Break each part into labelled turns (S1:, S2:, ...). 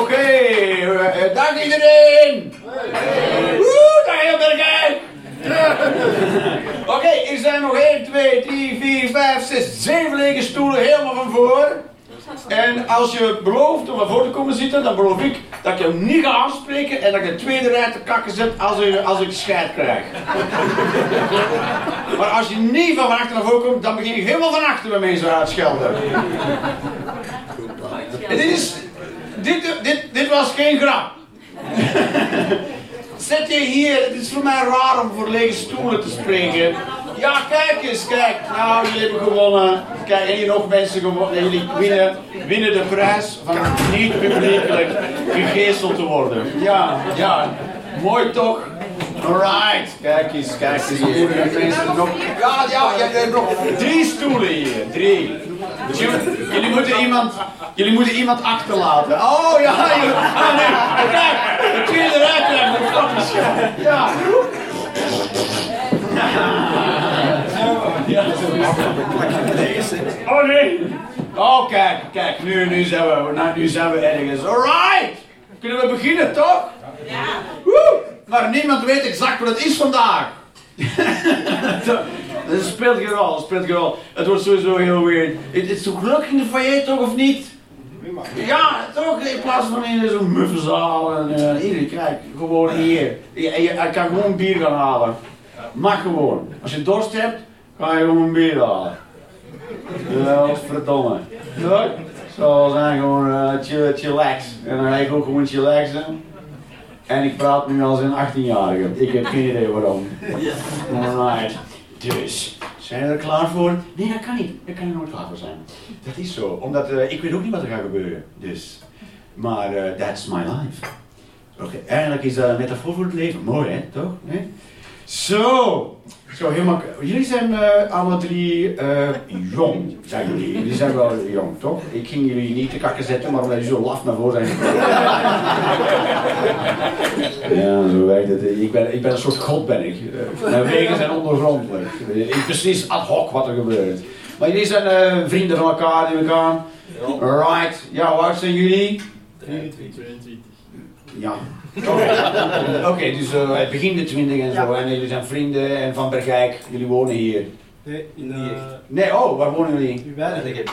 S1: Oké, eh, dank iedereen! Woe, dag heel Bergijk! Oké, er zijn nog 1, 2, 3, 4, 5, 6, 7 lege stoelen helemaal van voor. En als je belooft om voren te komen zitten, dan beloof ik dat ik je niet ga aanspreken en dat ik de tweede rij te kakken zet als ik, als ik scheid krijg. Maar als je niet van achter naar voren komt, dan begin ik helemaal van achter bij mensen uitschelden. En dit is, dit, dit, dit was geen grap. Zet je hier, het is voor mij raar om voor lege stoelen te spreken. Ja, kijk eens, kijk. Nou, jullie hebben gewonnen. Kijk, en hier nog mensen gewonnen. Jullie winnen, winnen de prijs van niet publiekelijk gegezeld te worden. Ja, ja. Mooi toch? Alright. Kijk eens, kijk eens. Hier mensen nog. Ja, ja, je hebt nog drie stoelen hier. Drie. Dus jullie, jullie moeten iemand, jullie moeten iemand achterlaten. Oh ja, jullie, ah, nee. kijk, rij krijgt een grapjes. Ja. Ja. Oh nee. Oh kijk, kijk, nu, nu, zijn we, nou, nu zijn we ergens. Alright. Kunnen we beginnen toch? Ja. Woe. Maar niemand weet exact wat het is vandaag. Dat speelt geen rol, speelt geen rol. Het wordt sowieso heel weird. Het is toch leuk in de foyer toch of niet? Ja, toch? In plaats van in zo'n muffe zaal en uh, iedereen krijgt gewoon hier. Je, je, je kan gewoon bier gaan halen. Mag gewoon. Als je dorst hebt, ga je gewoon een bier halen. Ja, verdomme. Toch? Zo zijn gewoon uh, chill, chillax. En dan ga ik ook gewoon chillaxen. En ik praat nu als een 18-jarige. Ik heb geen idee waarom. Alright. Dus, zijn we er klaar voor? Nee, dat kan niet. Daar kan je nooit klaar voor zijn. Dat is zo. Omdat uh, ik weet ook niet wat er gaat gebeuren. Dus. Maar uh, that's my life. Oké, okay. eigenlijk is dat een metafoor voor het leven. Mooi hè, toch? Nee? Zo. Zo, helemaal. Jullie zijn uh, alle drie jong, zijn jullie. Jullie zijn wel jong, toch? Ik ging jullie niet te kakken zetten, maar omdat jullie zo laf naar voren zijn gekomen. ja, zo werkt het. Ik ben, ik ben een soort god, ben ik. Mijn wegen zijn ondergrondelijk. Ik precies ad hoc wat er gebeurt. Maar jullie zijn uh, vrienden van elkaar, neem ik aan. Right. Ja, hoe oud zijn jullie?
S2: 22.
S1: Ja. Oké, okay, dus uh, begin de 20 en zo. Ja. En jullie zijn vrienden en van Bergijk. Jullie wonen hier.
S2: Nee, in uh,
S1: Nee, oh, waar wonen jullie?
S2: in Weinigem.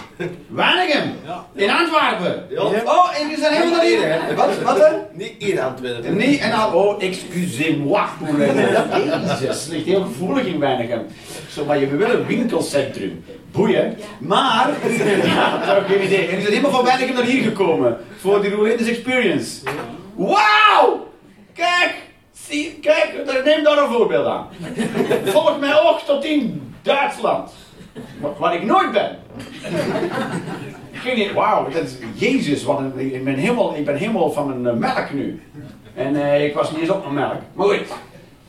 S1: Weinigem?
S2: Ja.
S1: In Antwerpen?
S2: Ja.
S1: Oh, en jullie zijn helemaal naar hier. Wat, wat dan?
S2: Niet in Antwerpen.
S1: Nee, en dan, oh, excusez-moi Jezus, ligt heel gevoelig in Weinigem. Zo, maar je wil een winkelcentrum. Boeien. Maar, ja, dat heb ik geen idee. En jullie zijn helemaal van Weinigem naar hier gekomen. Voor die Roulinders Experience. Wauw! Kijk! Zie, kijk, neem daar een voorbeeld aan. Volg mij ook tot in Duitsland. Waar ik nooit ben. Geen wauw, dat is, Jezus, wat een, ik, ben helemaal, ik ben helemaal van mijn melk nu. En uh, ik was niet eens op mijn melk. Maar goed,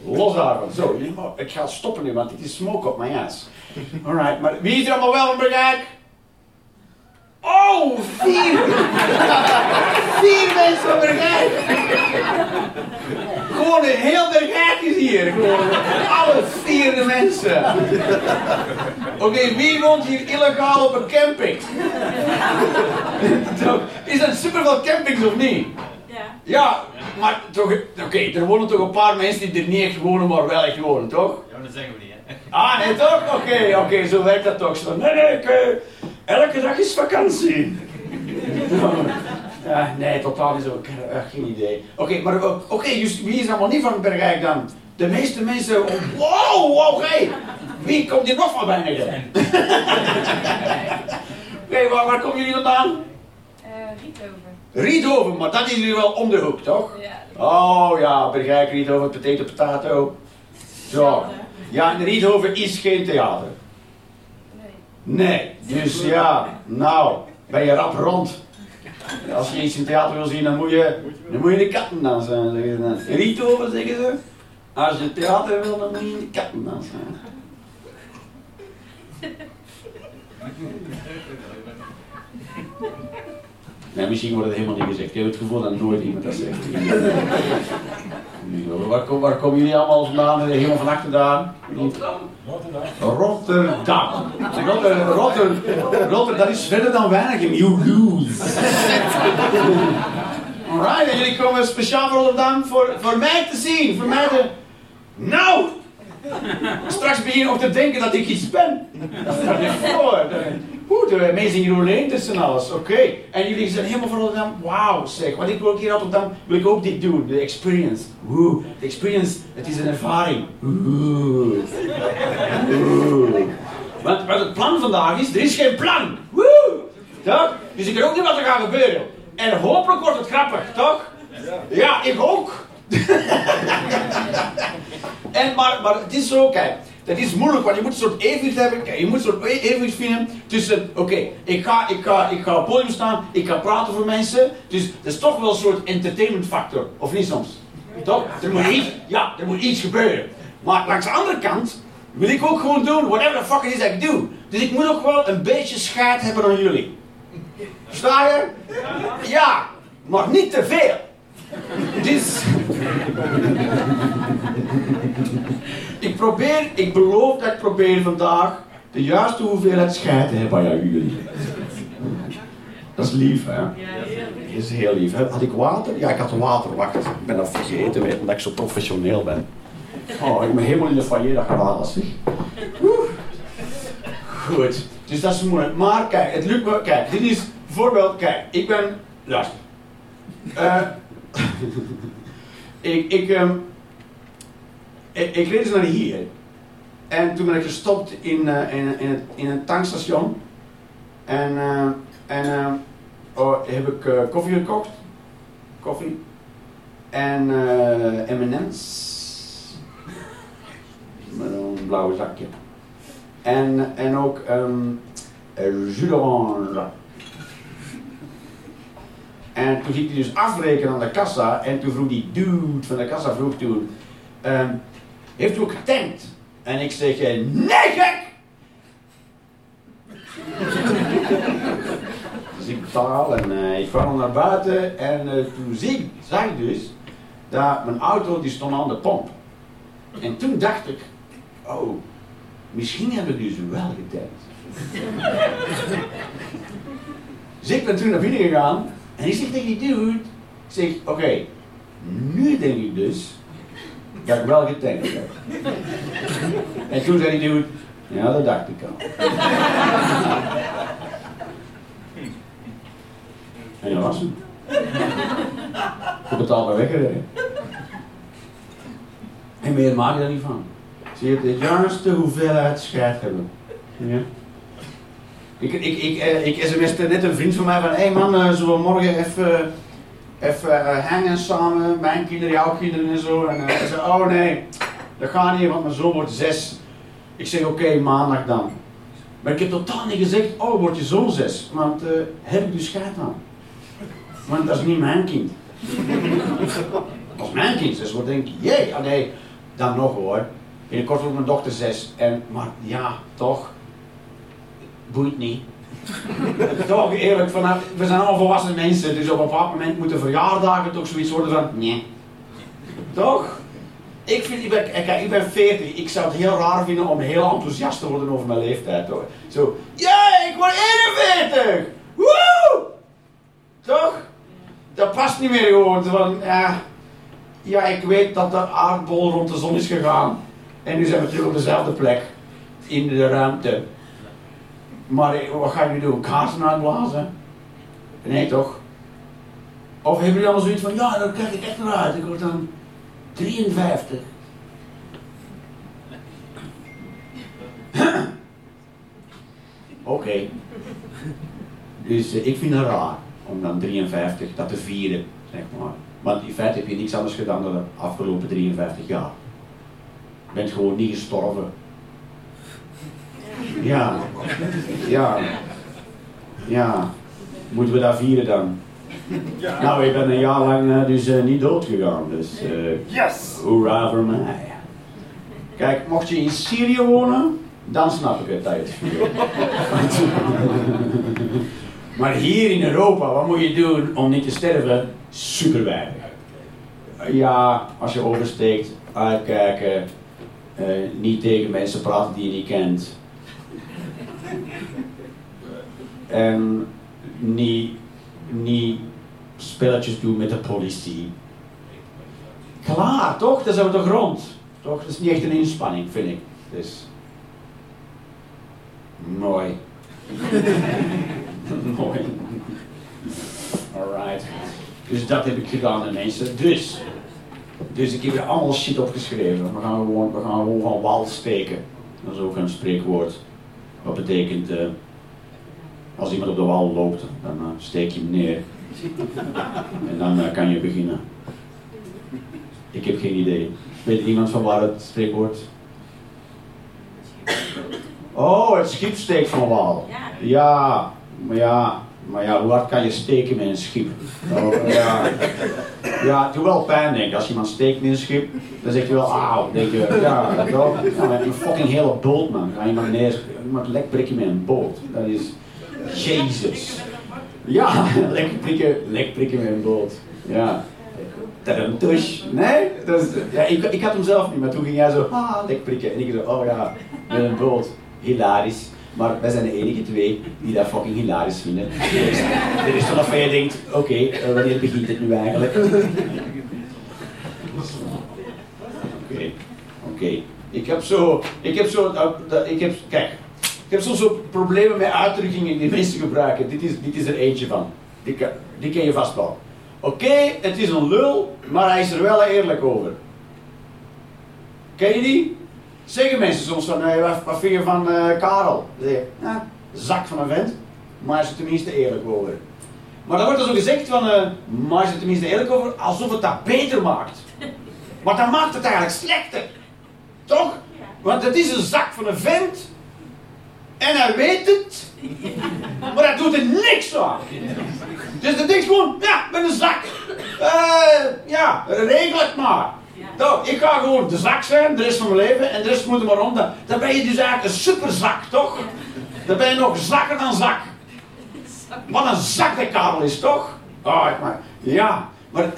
S1: los daarvan. Zo, ik ga stoppen nu, want dit is smoke op mijn ass. Alright, maar wie is er allemaal wel van Bergijk? Oh, vier! vier mensen van Bergijk! Gewoon een heel Bergijk is hier. Gewoon alle vier de mensen. Oké, okay, wie woont hier illegaal op een camping? is dat super veel campings of niet?
S3: Ja.
S1: Ja, maar toch, oké, okay, er wonen toch een paar mensen die er niet echt wonen, maar wel echt wonen, toch?
S4: Ja, dat zeggen we niet?
S1: Ah, nee, toch? Oké, okay, oké, okay, zo werkt dat toch. Zo, nee, nee, ik, uh, elke dag is vakantie. ja, nee, totaal niet zo. Ik heb uh, geen idee. Oké, okay, maar oké, okay, dus wie is allemaal niet van Bergijk dan? De meeste mensen, oh, wow, wow, hey, wie komt hier nog van Bijnigen? Oké, waar, waar komen jullie vandaan?
S3: Uh, Riethoven.
S1: Riethoven, maar dat is nu wel om de hoek, toch?
S3: Ja.
S1: Oh ja, Bergijk, Riethoven, potato, potato. Zo. Ja, en Riethoven is geen theater.
S3: Nee.
S1: Nee, dus ja, nou, ben je rap rond. Als je iets in theater wil zien, dan moet je, dan moet je in de kattendans zijn, zeggen ze. In Riethoven zeggen ze, als je theater wil, dan moet je in de kattendans zijn. Nee, misschien wordt het helemaal niet gezegd. Ik heb het gevoel dat nooit iemand dat zegt. Waar, waar komen jullie allemaal vandaan? Helemaal van achter daar?
S2: Rotterdam.
S1: Rotterdam. Rotterdam. Rotterdam. Rotterdam. Is verder dan weinig in lose. Alright, en jullie komen speciaal voor Rotterdam voor, voor mij te zien. Voor mij te... Nou! Straks begin je ook te denken dat ik iets ben. Dat stel voor. Oeh, de Amazing Roulette tussen alles. Oké. En jullie zijn helemaal van Rotterdam. Wauw, zeg. Want ik wil ook hier in Rotterdam, wil ik ook dit doen. De experience. Oeh, de experience, het is een ervaring. Oeh. Oeh. Want het plan vandaag is, er is geen plan. Woe! Toch? Dus ik weet ook niet wat er gaat gebeuren. En hopelijk wordt het grappig, toch? Ja, ik ook. en, maar, maar het is zo, kijk. Dat is moeilijk, want je moet een soort evenwicht hebben. Je moet een soort e- evenwicht vinden tussen, oké, ik, ga, ik, ga, ik ga op podium staan, ik ga praten voor mensen. Dus dat is toch wel een soort entertainment factor, of niet soms? Toch? Er moet iets, ja, er moet iets gebeuren. Maar langs de andere kant wil ik ook gewoon doen whatever the fuck it is dat ik doe. Dus ik moet ook wel een beetje scheid hebben aan jullie. Versta je? Ja, maar niet te veel. Dus... ik probeer, ik beloof dat ik probeer vandaag de juiste hoeveelheid scheid te hebben aan jullie. Dat is lief, hè? Dat is heel lief. Had ik water? Ja, ik had water. Wacht, ik ben dat vergeten, weet omdat ik zo professioneel ben. Oh, ik ben helemaal in de foyer, alles, zeg. Goed, dus dat is moeilijk. Maar kijk, het lukt me. Kijk, dit is bijvoorbeeld, kijk, ik ben. Luister. Eh, ik, ik, ehm, ik, ik reed dus naar hier. En toen ben ik gestopt in, eh, in, in, het, in een tankstation. En, eh, en eh, oh, heb ik koffie gekocht. Koffie. En M&M's. Met een blauwe zakje. En, en ook um, jus d'orange. En toen ging hij dus afrekenen aan de kassa. En toen vroeg die dude van de kassa vroeg toen... ehm, heeft u ook getankt? En ik zeg, eh, nee gek! dus ik betaal en eh, ik dan naar buiten. En eh, toen zie zag ik dus dat mijn auto die stond aan de pomp. En toen dacht ik, oh, misschien heb ik dus wel getankt. dus ik ben toen naar binnen gegaan en ik zeg tegen die dude, ik zeg, oké, nu denk ik dus dat ik wel getankt heb. en toen zei die dude, ja dat dacht ik al. en dat was hem. Je betaalt maar weggereden. En meer maak je er niet van. Zie je, de juiste hoeveelheid scheid hebben. Ja. Ik, ik, ik, eh, ik net een vriend van mij van, hé hey man, eh, zullen we morgen even, even eh, hangen samen, mijn kinderen, jouw kinderen en zo. En eh, hij zei, oh nee, dat gaat niet, want mijn zoon wordt zes. Ik zeg, oké, maandag dan. Maar ik heb totaal niet gezegd, oh, wordt je zoon zes? Want eh, heb ik dus scheid aan. Want dat is niet mijn kind. Als mijn kind zes wordt, denk ik, jee, ah nee, dan nog hoor. Binnenkort wordt mijn dochter zes. En, maar ja, toch, boeit niet. Toch eerlijk, vanaf, we zijn allemaal volwassen mensen, dus op een bepaald moment moeten verjaardagen toch zoiets worden van, nee. Toch? Ik, vind, ik, ben, ik ben 40, ik zou het heel raar vinden om heel enthousiast te worden over mijn leeftijd. Hoor. Zo, jee, ik word 41! Woe! Toch? Dat past niet meer gewoon. Van, ja, ja, ik weet dat de aardbol rond de zon is gegaan. En nu zijn we terug op dezelfde plek. In de ruimte. Maar wat gaan jullie doen? Kaarsen uitblazen? Nee toch? Of hebben jullie allemaal zoiets van, ja, dan kijk ik echt naar uit. Ik word dan 53. Oké. Dus eh, ik vind het raar om dan 53 dat te vieren, zeg maar. Want in feite heb je niks anders gedaan dan de afgelopen 53 jaar. Je bent gewoon niet gestorven. Ja. Ja. Ja. Moeten we dat vieren dan? Nou, ik ben een jaar lang eh, dus eh, niet dood gegaan, dus eh
S2: Yes!
S1: hoera voor mij. Kijk, mocht je in Syrië wonen, dan snap ik het viert. maar hier in Europa, wat moet je doen om niet te sterven? Super weinig. Ja, als je oversteekt, uitkijken, niet tegen mensen praten die je niet kent. En niet, niet spelletjes doen met de politie. Klaar, toch? Dan zijn we toch rond. Toch? Dat is niet echt een inspanning, vind ik. Dus. Mooi. Mooi. Alright. Dus dat heb ik gedaan mensen. Dus. Dus ik heb hier allemaal shit opgeschreven. We gaan gewoon, we gaan gewoon van wal steken. Dat is ook een spreekwoord. Wat betekent, eh, als iemand op de wal loopt, dan eh, steek je hem neer. En dan eh, kan je beginnen. Ik heb geen idee. Weet iemand van waar het spreekwoord? Oh, het schip steekt van wal.
S3: Ja.
S1: Maar ja, maar ja, hoe hard kan je steken met een schip? Oh, ja. ja, het doet wel pijn, denk ik. Als iemand steekt in een schip, dan zeg je wel, auw. denk je, ja, toch? Ja, maar een fucking hele boot, man. Ga je maar neer, iemand lek prikken met een boot. Dat is, Jezus. Ja, lek prikken, lek prikken met een boot. Ja. Tadam. Nee? Dat ja, ik, ik had hem zelf niet, maar toen ging jij zo, ah, lek prikken. En ik zo, oh ja, met een boot. Hilarisch. Maar wij zijn de enige twee die dat fucking hilarisch vinden. Dus, er is vanaf waar je denkt, oké, eh, wanneer begint het nu eigenlijk? Oké, oké. Ik heb zo, ik heb zo, ik heb, kijk, ik heb soms zo problemen met uitdrukkingen die mensen gebruiken. Dit is, dit is er eentje van. Die, die ken je vast wel. Oké, het is een lul, maar hij is er wel eerlijk over. Ken je die? Zeggen mensen soms van, wat, vind je van eh, Karel? Dan zeg je, ja, zak van een vent, maar hij is er tenminste eerlijk over. Maar dan wordt er zo gezegd van, eh, maar hij is er tenminste eerlijk over, alsof het dat beter maakt. Maar dan maakt het eigenlijk slechter. Toch? Want het is een zak van een vent. En hij weet het. Maar hij doet er niks aan. Dus dan denkt gewoon, ja, met een zak. Eh, ja, regel het maar. Nou, ik ga gewoon de zak zijn, de rest van mijn leven, en de rest moet er maar rond. Dan, ben je dus eigenlijk een superzak, toch? Dan ben je nog zakker dan zak. Wat een zak de kabel is, toch? Oh, maar, ja, maar...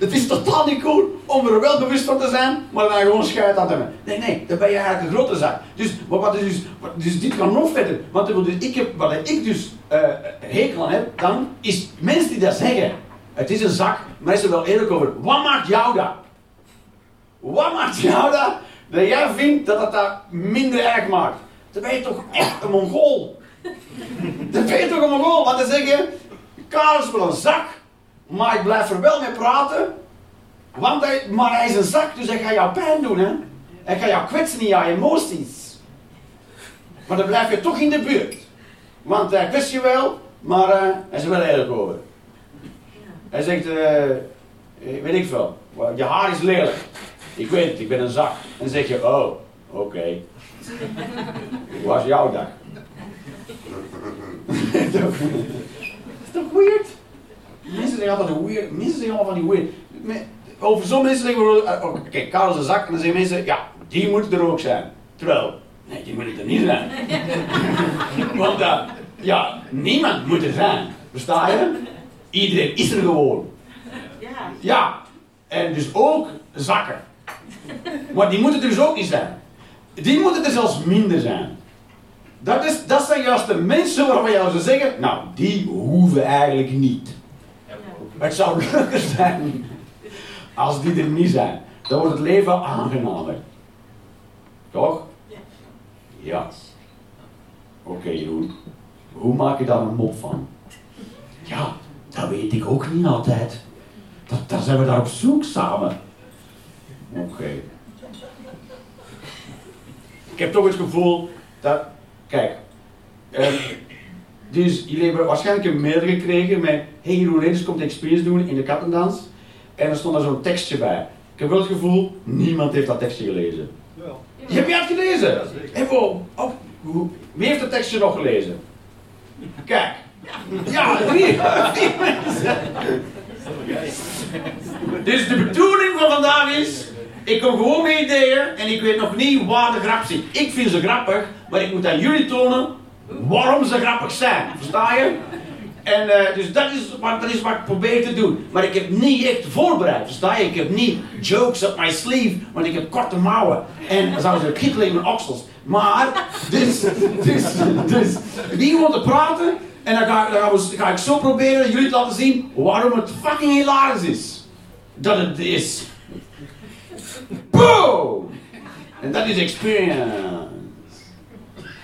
S1: Het is totaal niet cool om er wel bewust van te zijn, maar dan gewoon schuit aan te hebben. Nee, nee, dan ben je eigenlijk een grote zak. Dus, wat is dus, wat- dus dit kan nog verder. Want dus, ik heb, wat ik dus eh, hekel aan heb, dan is mensen die dat zeggen. Het is een zak, maar is er wel eerlijk over. Wat maakt jou dat? Wat maakt jou dat? Dat jij vindt dat het dat minder erg maakt. Dan ben je toch echt een mongool. Dan ben je toch een mongool. Want dan zeg je, een zak, maar ik blijf er wel mee praten. Want hij, maar hij is een zak, dus hij gaat jou pijn doen. Hè? Hij gaat jou kwetsen in jouw emoties. Maar dan blijf je toch in de buurt. Want hij kwetst je wel, maar eh, hij is er wel eerlijk over. Hij zegt, eh, eh, weet ik veel, "Wel, je haar is lelijk. Ik weet het, ik ben een zak. En dan zeg je, oh, oké. Hoe was jouw dag? Is toch weird? Mensen zeggen altijd weird. Mensen zeggen allemaal van die weird. Over zo'n mensen zeggen we, eh, oh, kijk, Karel is een zak. En dan zeggen mensen, ja, die moet er ook zijn. Terwijl, nee, die moet er niet zijn. Want eh, ja, niemand moet er zijn. Versta je? Iedereen is er gewoon.
S3: Ja.
S1: Ja, en dus ook zakken. Maar die moeten er dus ook niet zijn. Die moeten er zelfs minder zijn. Dat, is, dat zijn juist de mensen waarvan je zou zeggen, nou, die hoeven eigenlijk niet. Het zou leuker zijn als die er niet zijn. Dan wordt het leven aangenamer. Toch?
S3: Ja.
S1: Oké, Jeroen. Hoe maak je daar een mop van? Ja, dat weet ik ook niet altijd. Dat, daar zijn we daar op zoek samen. Oké. Ik heb toch het gevoel dat, kijk, eh, dus jullie hebben waarschijnlijk een mail gekregen met, hey Jeroen Redders komt experience doen in de kattendans. En er stond daar zo'n tekstje bij. Ik heb wel het gevoel, niemand heeft dat tekstje gelezen. Heb je het gelezen?
S2: Ja.
S1: En wow, oh, wie heeft het tekstje nog gelezen? Kijk. Ja, drie, mensen. Dus de bedoeling van vandaag is, ik kom gewoon met ideeën en ik weet nog niet waar de grap zit. Ik vind ze grappig, maar ik moet aan jullie tonen waarom ze grappig zijn. Versta je? En eh, dus dat is, wat, dat is ik probeer te doen. Maar ik heb niet echt voorbereid, versta je? Ik heb niet jokes up my sleeve, want ik heb korte mouwen. En zouden ze kittelen in mijn oksels. Maar, dus, dus, dus, die te praten. En dan ga, dan ga ik zo proberen jullie te laten zien waarom het fucking hilarisch is. Dat het is. Boom! En dat is experience.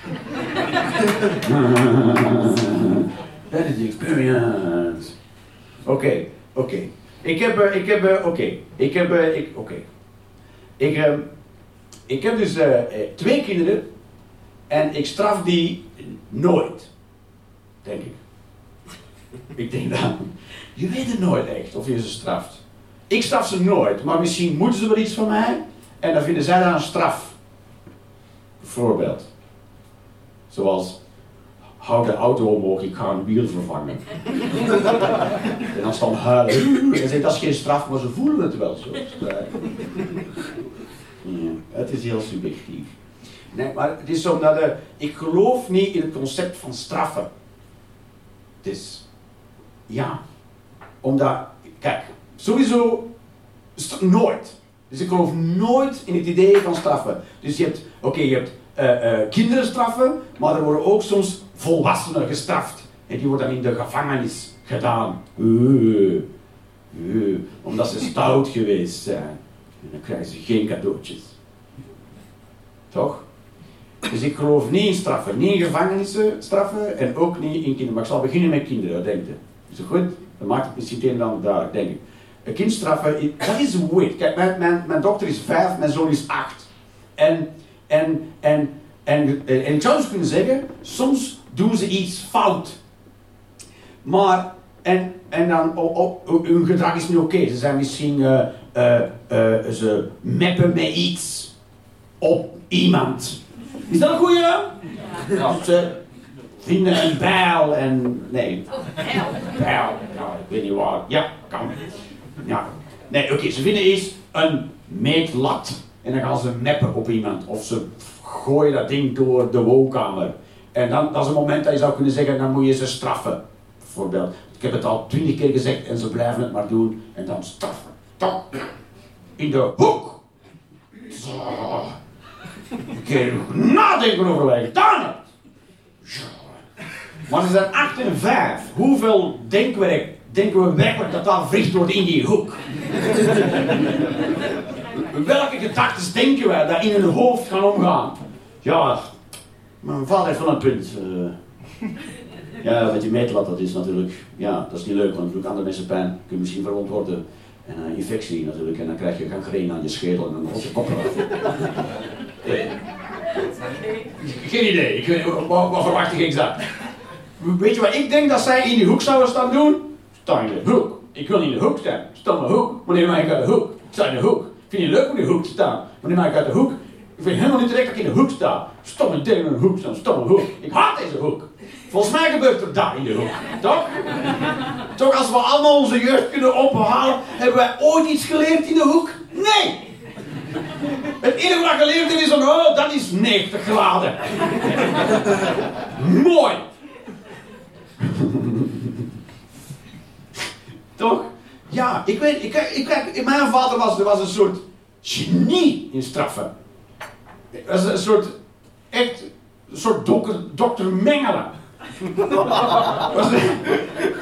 S1: Dat is experience. Oké, oké. Ik heb, eh, ik heb, eh, oké. Ik heb, eh, ik, oké. Ik, ik heb dus twee kinderen en ik straf die nooit. Denk ik. Ik denk dan, je weet het nooit echt of je ze straft. Ik straf ze nooit, maar misschien moeten ze wel iets van mij en dan vinden zij daar een straf. Bijvoorbeeld. Zoals, hou de auto omhoog, ik ga een wiel vervangen. en dan staan huilen. En dat is geen straf, maar ze voelen het wel zo. Ja, het is heel subjectief. Nee, maar het is zo dat eh, ik geloof niet in het concept van straffen. Het is, ja, omdat, kijk, sowieso nooit. Dus ik geloof nooit in het idee van straffen. Dus je hebt, oké, je hebt kinderen straffen, maar er worden ook soms volwassenen gestraft. En die worden dan in de gevangenis gedaan. Eh, eh, omdat ze stout geweest zijn. En dan krijgen ze geen cadeautjes. Toch? Dus ik geloof niet in straffen, niet in gevangenissen straffen en ook niet in kinderen. Maar ik zal beginnen met kinderen, denk je? Is dat goed? Dan maakt het misschien ander duidelijk, denk ik. Een kind straffen, dat is weird. Kijk, mijn, mijn, mijn dochter is vijf, mijn zoon is acht. En, en, en, en, en, en ik zou dus kunnen zeggen, soms doen ze iets fout. Maar, en, en dan, oh, oh, hun gedrag is niet oké. Ze zijn misschien, eh, eh, eh, ze meppen met iets op iemand. Is dat een goeie? Ja. Ze vinden een bijl en, nee, bijl, ja, ik weet niet waar. Ja, kan. Ja. Nee, oké, ze vinden iets een meetlat. En dan gaan ze meppen op iemand. Of ze gooien dat ding door de woonkamer. En dan, dat is een moment dat je zou kunnen zeggen, dan moet je ze straffen. Bijvoorbeeld, ik heb het al twintig keer gezegd en ze blijven het maar doen. En dan straffen. In de hoek. Zo. Een keer nadenken over wat je gedaan hebt. Zo. Maar ze zijn 8 en 5. Hoeveel denkwerk denken we werkelijk dat daar verricht wordt in die hoek? Welke gedachten denken wij dat in hun hoofd gaan omgaan? Ja, mijn vader heeft wel een punt. eh. ja, met die meetlat, dat is natuurlijk, ja, dat is niet leuk, want het doet andere mensen pijn. Je kunt misschien verwond worden. En een infectie natuurlijk, en dan krijg je gangreen aan je schedel en dan rolt je kop. Eh, geen idee, ik wat, wat verwacht ik exact? Weet je wat ik denk dat zij in die hoek zouden staan doen? Sta in de hoek. Ik wil niet in de hoek staan. Sta in de hoek. Wanneer mag ik uit de hoek? Ik sta in de hoek. Vind je leuk om in de hoek te staan? Wanneer mag ik uit de hoek? Ik vind helemaal niet terecht dat ik in de hoek sta. Stop me tegen een hoek staan. Stop een hoek. Ik haat deze hoek. Volgens mij gebeurt er daar in de hoek. Toch? Toch als we allemaal onze jeugd kunnen ophalen, hebben wij ooit iets geleerd in de hoek? Nee! Het enige wat geleerd is van, oh, dat is 90 graden. Mooi! Toch? Ja, ik weet, ik, ik, ik, mijn vader was, was een soort genie in straffen. Het was een soort, echt, een soort dokter, dokter Mengelen.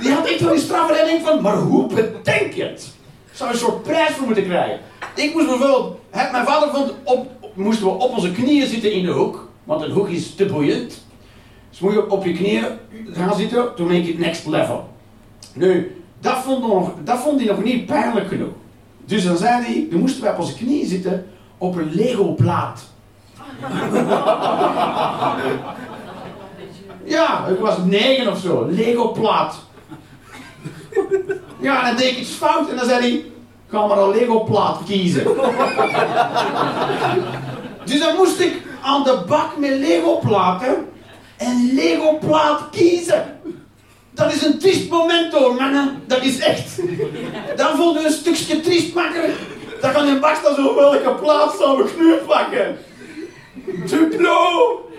S1: Die had echt wel die straffen en denk van, maar hoe bedenk je het? Ik een soort prijs voor moeten krijgen. Ik moest bijvoorbeeld, mijn vader vond, op, moesten we op onze knieën zitten in de hoek, want een hoek is te boeiend. Dus moet je op je knieën gaan zitten, to make it next level. Nu, dat vond, nog, dat vond hij nog niet pijnlijk genoeg. Dus dan zei hij, dan moesten wij op onze knieën zitten op een Lego-plaat. Ja, ik was negen of zo, Lego-plaat. Ja, en dan deed ik iets fout en dan zei hij, ga maar een Lego-plaat kiezen. dus dan moest ik aan de bak met Lego-platen en Lego-plaat kiezen. Dat is een triest moment hoor, mannen. Dat is echt. Dan voelde je een stukje triest makkelijk. Dan kan je bak staan zo welke plaats zou we knuur pakken. Duplo.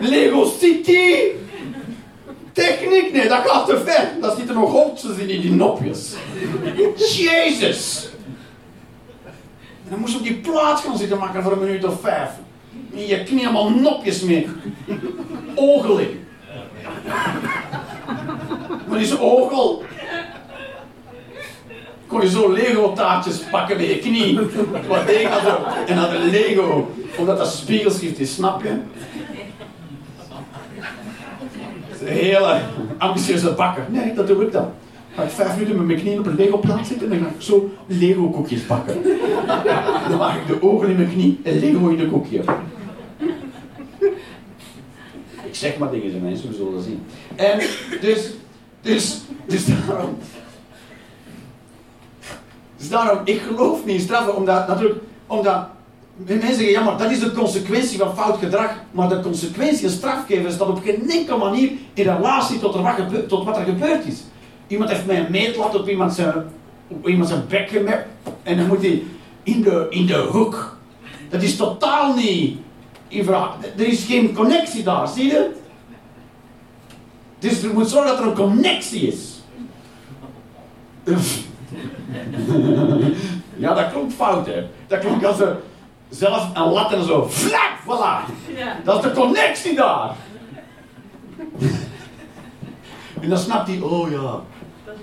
S1: Lego City. Techniek, nee, dat gaat te ver. Daar zitten nog holtjes in, in die nopjes. Jezus. En dan moest je op die plaats gaan zitten maken voor een minuut of vijf. En je knie allemaal nopjes mee. Oogelijk. Maar die is orgel. Kon je zo Lego taartjes pakken met je knie. Wat deed dan zo? En dan een Lego. Omdat dat spiegelschrift is, snap je? Hele ambitieuze bakker. Nee, dat doe ik dan. Ga ik vijf minuten met mijn knieën op een Lego plaat zitten en dan ga ik zo Lego koekjes bakken. Dan maak ik de ogen in mijn knie en Lego in de koekje. Ik zeg maar dingen, mensen, we zullen dat zien. En dus, dus, dus daarom. Dus daarom, ik geloof niet in straffen, omdat natuurlijk, omdat mensen zeggen, ja maar dat is de consequentie van fout gedrag, maar de consequentie, een straf geven, staat op geen enkele manier in relatie tot, wat, wat er gebeurd is. Iemand heeft mij een meetlat op iemand zijn, op iemand zijn bek gemerkt en dan moet hij in de, in de hoek. Dat is totaal niet. Er is geen connectie daar, zie je? Dus er moet zorgen dat er een connectie is. Ja, dat klonk fout, hè. Dat klonk als er zelf een lat en zo, vlak, voilà.
S3: Ja.
S1: Dat is de connectie daar. En dan snapt hij, oh ja,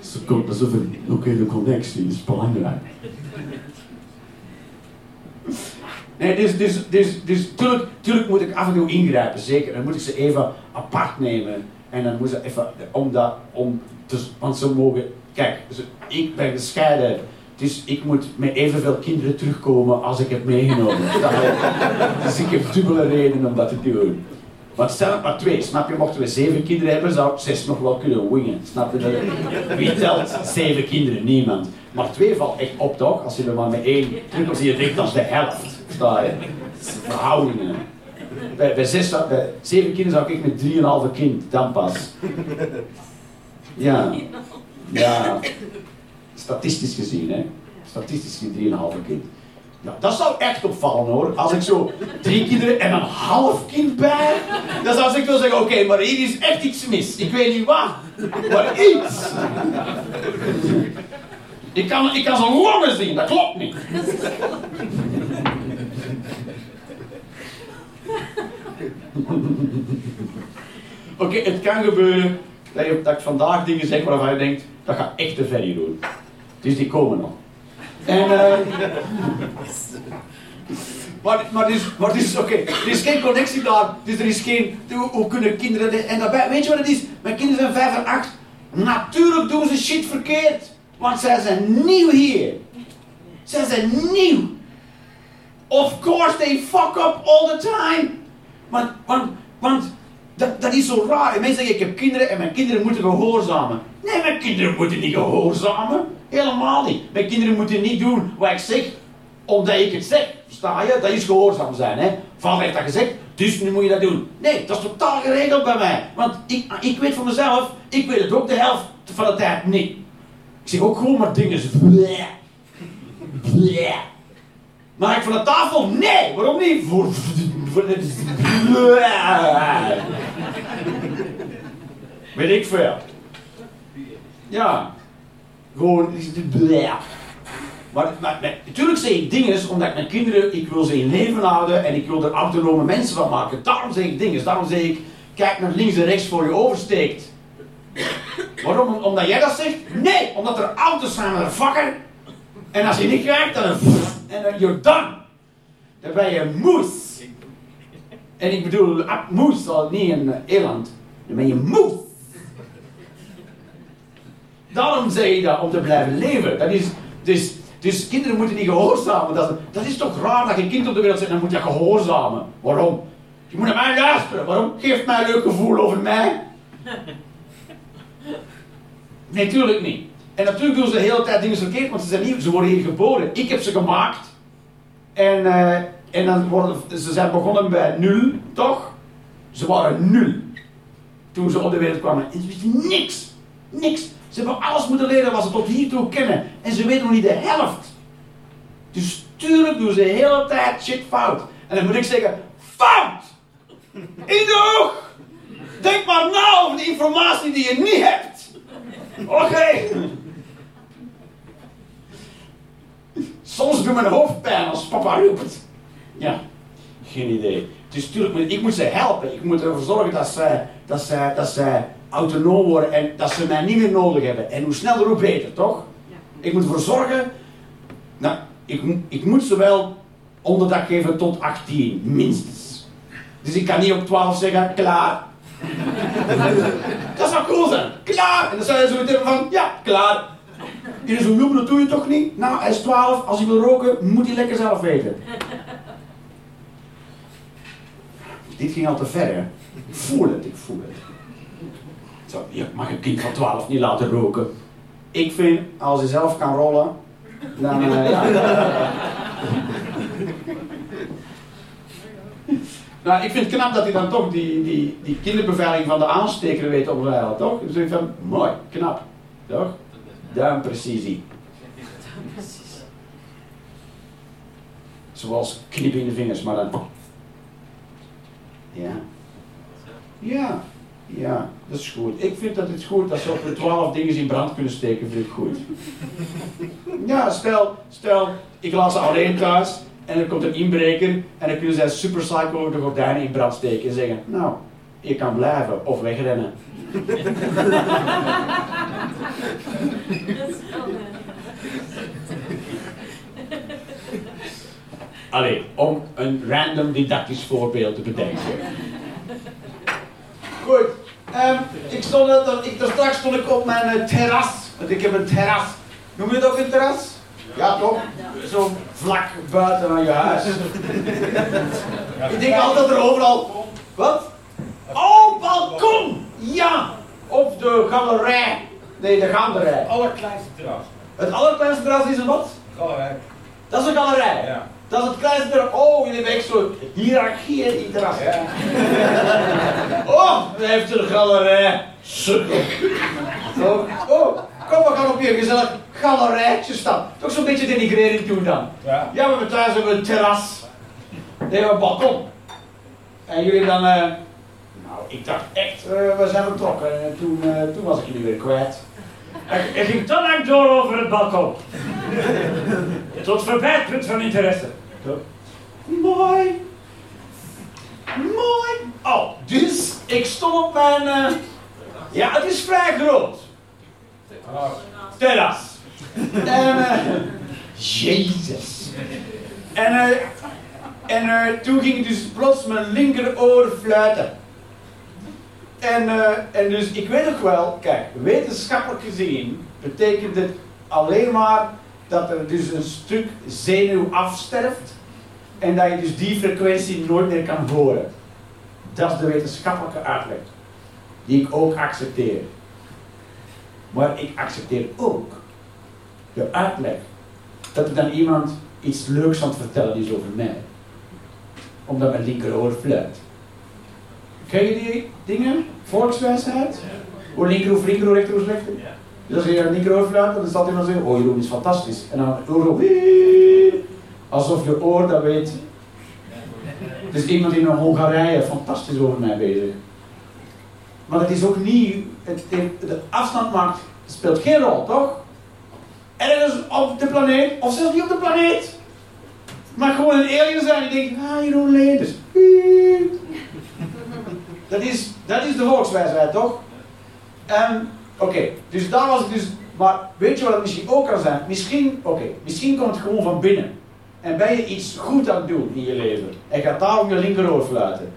S1: ze komt dat is even, oké, de connectie is belangrijk. Nee, dus, dus, dus, dus tuurlijk, tuurlijk moet ik af en toe ingrijpen, zeker. Dan moet ik ze even apart nemen. En dan moet ze even, om dat, om, dus, want ze mogen, kijk, ze- ik ben gescheiden. Dus ik moet met evenveel kinderen terugkomen als ik heb meegenomen. Dus ik heb dubbele reden om dat te doen. Want stel het maar twee, snap je? Mochten we zeven kinderen hebben, zou ik zes nog wel kunnen wingen. Snap je? Dat- Wie telt zeven kinderen? Niemand. Maar twee valt echt op, toch? Als je er maar met één terugkomt, zie je direct als de helft. Sta je? Verhoudingen. Bij, bij, zes, bij zeven kinderen zou ik met drieënhalve kind, dan pas. Ja. Ja. Statistisch gezien, hè. Statistisch gezien drieënhalve kind. Ja, dat zou echt opvallen hoor. Als ik zo drie kinderen en een half kind bij, dan zou ik wel zeggen, oké, maar hier is echt iets mis. Ik weet niet wat, maar iets. Ik kan, ik kan zijn longen zien, dat klopt niet. Oké, het kan gebeuren dat, je, dat ik vandaag dingen zeg waarvan je denkt, dat gaat echt te ver hier doen. Dus die komen nog. En, eh maar, maar, dus, dus, oké, er is geen connectie daar, dus er is geen, hoe, hoe kunnen kinderen, en daarbij, weet je wat het is? Mijn kinderen zijn vijf en acht, natuurlijk doen ze shit verkeerd, want zij zijn nieuw hier. Zij zijn nieuw. Of course they fuck up all the time. Want, want, want dat, dat is zo raar. En mensen zeggen, ik heb kinderen en mijn kinderen moeten gehoorzamen. Nee, mijn kinderen moeten niet gehoorzamen. Helemaal niet. Mijn kinderen moeten niet doen wat ik zeg, omdat ik het zeg. Versta je? Dat is gehoorzaam zijn. Hè? Heeft dat gezegd, dus nu moet je dat doen. Nee, dat is totaal geregeld bij mij. Want ik, ik weet van mezelf, ik weet het ook de helft van de tijd niet. Ik zeg ook gewoon maar dingen. bleh. Bleh. Maar ik van de tafel? Nee! Waarom niet? Weet ik veel. Ja. Gewoon... Maar, maar, natuurlijk zeg ik dingen omdat ik mijn kinderen, ik wil ze in leven houden en ik wil er autonome mensen van maken. Daarom zeg ik dingen. Daarom zeg ik, kijk naar links en rechts voor je oversteekt. Waarom? Omdat jij dat zegt? Nee, omdat er auto's zijn met een vakker. En als je niet kijkt, dan... En dan you're done. Dan ben je moes. En ik bedoel, moes, al niet een eh, eland. Dan ben je moes. Daarom zeg je dat, om te blijven leven. Dat is, dus, dus kinderen moeten niet gehoorzamen. Dat, is- dat is toch raar dat je kind op de wereld zet en dan moet je gehoorzamen. Waarom? Je moet naar mij luisteren. Waarom? Geeft mij een leuk gevoel over mij. Nee, niet. En natuurlijk doen ze de hele tijd dingen verkeerd, want ze zijn niet, ze worden hier geboren. Ik heb ze gemaakt. En, eh, en dan worden, ze zijn begonnen bij nul, toch? Ze waren nul. Toen ze op de wereld kwamen. En ze wisten niks. Niks. Ze hebben alles moeten leren wat ze tot hiertoe kennen. En ze weten nog niet de helft. Dus tuurlijk doen ze de hele tijd shit fout. En dan moet ik zeggen, fout! In de! Denk maar na over de informatie die je niet hebt. Oké. Soms doet mijn hoofd pijn als papa roept. Ja, geen idee. Dus tuurlijk, moet- ik moet ze helpen. Ik moet ervoor zorgen dat zij, dat zij, dat zij autonoom worden en dat ze mij niet meer nodig hebben. En hoe sneller, hoe beter, toch? Ik moet ervoor zorgen, nou, ik, ik moet ze wel onderdak geven tot 18, minstens. Dus ik kan niet op 12 zeggen, klaar. dat zou cool zijn, klaar. En dan zou je zo meteen van, ja, klaar. Iedereen zo, joh, dat doe je toch niet? Nou, hij is 12, als hij wil roken, moet hij lekker zelf weten. Dit ging al te ver, hè? Ik voel het, ik voel het. Zo, je mag een kind van 12 niet laten roken. Ik vind, als hij zelf kan rollen, dan... Ja. nou, ik vind het knap dat hij dan toch die, die, die kinderbeveiliging van de aansteker weet opzeilen, toch? Dus ik van, mooi, knap, toch? Duimprecisie. Zoals knippen in de vingers, maar dan... Ja. Ja. Ja, dat is goed. Ik vind dat het goed als ze op de twaalf dingen in brand kunnen steken, vind ik goed. Ja, stel, stel, ik laat ze alleen thuis en er komt een inbreker en dan kunnen zij super psycho de gordijnen in brand steken en zeggen, nou, je kan blijven of wegrennen. Allee, om een random didactisch voorbeeld te bedenken. Goed. Um, ik stond er, ik, daar straks stond ik op mijn uh, terras. Want ik heb een terras. Noem je het ook een terras? Ja, toch? Zo vlak buiten aan je huis. ik denk altijd er overal. Wat? Oh, balkon! Ja! Of de galerij. Nee, de galerij.
S2: Het allerkleinste terras.
S1: Het allerkleinste terras is een wat?
S2: Galerij.
S1: Dat is een galerij. Ja. Dat is het kleinste terras. Oh, jullie hebben echt zo'n hiërarchie in die terras. Ja. oh, hij heeft een galerij. Sukkel. Oh, kom, we gaan op hier gezellig galerijtje staan. Toch zo'n beetje denigrering doen dan. Ja. Ja, we hebben thuis hebben een terras. Nee, we hebben een balkon. En jullie dan... Uh, nou, ik dacht echt, uh, we zijn vertrokken. En toen, uh, toen was ik jullie weer kwijt.
S4: Er ging te lang door over het balkon. Tot verbeterend van interesse.
S1: Mooi. Mooi. Oh, dus ik stond op mijn... Uh... Ja, het is vrij groot. Terras. En... Jezus. En, en uh, toen ging dus plots mijn linkeroor fluiten. En, uh, en dus ik weet ook wel, kijk, wetenschappelijk gezien betekent het alleen maar dat er dus een stuk zenuw afsterft en dat je dus die frequentie nooit meer kan horen. Dat is de wetenschappelijke uitleg, die ik ook accepteer. Maar ik accepteer ook de uitleg dat er dan iemand iets leuks aan het vertellen is over mij. Omdat mijn linkeroor fluit. Ken je die dingen? Volkswijsheid? Hoe linker of linker, rechter of rechter? Dus als je een linkeroor fluit, dan staat iemand zeggen, oh Jeroen is fantastisch. En dan oor alsof je oor dat weet. Dus iemand in Hongarije fantastisch over mij bezig. Maar het is ook niet, het, de afstand maakt, speelt geen rol, toch? Ergens op de planeet, of zelfs niet op de planeet. Maar gewoon een alien zijn die denkt, ah Jeroen Leenders. Dat is, dat is de volkswijsheid, toch? Oké, dus daar was ik dus... Maar weet je wat het misschien ook kan zijn? Misschien, oké, misschien komt het gewoon van binnen. En ben je iets goed aan het doen in je leven. En gaat daarom je linkeroor fluiten.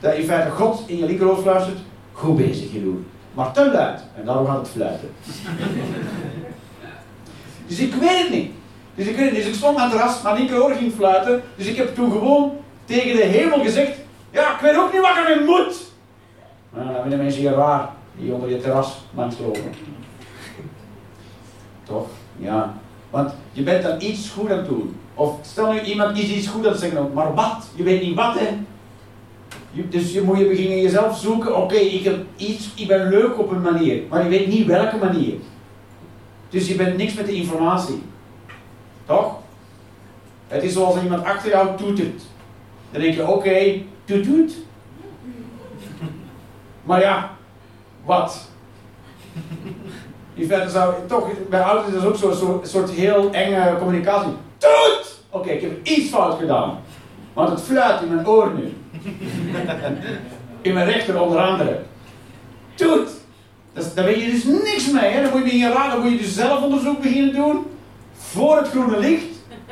S1: Dat in feite God in je linkeroor fluistert. Goed bezig, Jeroen. Maar te luid. En daarom gaat het fluiten. dus ik weet het niet. Dus ik weet het. Dus ik stond aan het terras, mijn linkeroor ging fluiten. Dus ik heb toen gewoon tegen de hemel gezegd. Ja, ik weet ook niet wat ik moet. Nou, dan vinden mensen hier raar. Die onder je terras langs lopen. Toch? Ja. Want je bent dan iets goed aan het doen. Of stel nu iemand is iets goed aan het zeggen, maar wat? Je weet niet wat, hè? Je, dus je moet je beginnen jezelf zoeken. Oké, ik heb iets, ik ben leuk op een manier, maar je weet niet welke manier. Dus je bent niks met de informatie. Toch? Het is zoals iemand achter jou toetert. Dan denk je, oké, toet toet. Maar ja, wat? In feite zou toch, bij ouders is ook zo'n zo, soort heel enge communicatie. Toet! Oké, ik heb iets fout gedaan. Want het fluit in mijn oor nu. In mijn rechter onder andere. doet. Dat, daar weet je dus niks mee. Hè? Dan moet je in je raad, dan moet je dus zelf onderzoek beginnen doen. Voor het groene licht.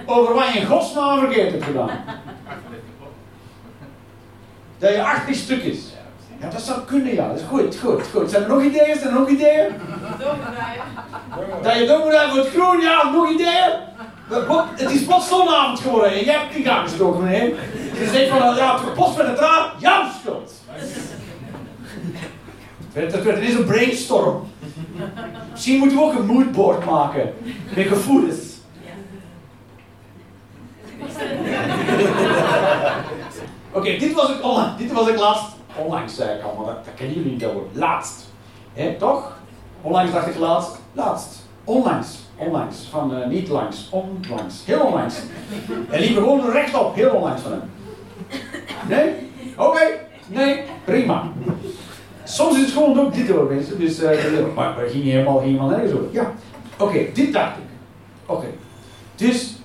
S1: Over wat je in godsnaam verkeerd hebt gedaan. Dat je 80 stuk is. Ja, dat zou kunnen, ja. Dat is goed, goed, goed. Zijn er nog ideeën? Zijn er nog ideeën? Dat je voor het groen, ja, nog ideeën? Het is pas zonavond geworden en jij hebt die gang gestoken, meneer. Je zegt van, ja, het post met de draad, jouw schuld. Het werd een brainstorm. Misschien moeten we ook een moodboard maken. Met gevoelens. Oké, dit was ik online. Dit was ik laatst. Onlangs zei ik allemaal, dat, dat kennen jullie niet over. Laatst. Hé, toch? Onlangs dacht ik laatst. Laatst. Onlangs. Onlangs. Van uh, niet langs. Onlangs. Heel onlangs. En liever gewoon rechtop. Heel onlangs van hem. Nee? Oké. Nee? Prima. Soms is het gewoon ook dit hoor mensen. Dus, uh, maar we gingen helemaal, helemaal nergens over. Ja. Oké, dit dacht ik. Oké. Dus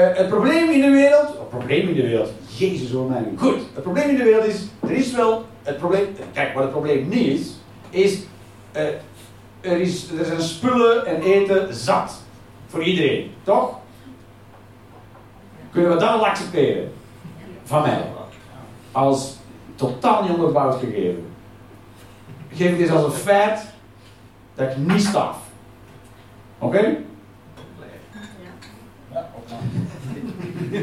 S1: het probleem in de wereld. Het probleem in de wereld. Jezus hoor mij. Goed. Het probleem in de wereld is. Er is wel. Het probleem. Kijk, wat het probleem niet is. Is. Uh, er, is er zijn spullen en eten zat. Voor iedereen. Toch? Kunnen we dat wel accepteren? Van mij. Als totaal niet onderbouwd gegeven. Ik geef dit als een feit dat ik niet staf. Oké? Okay?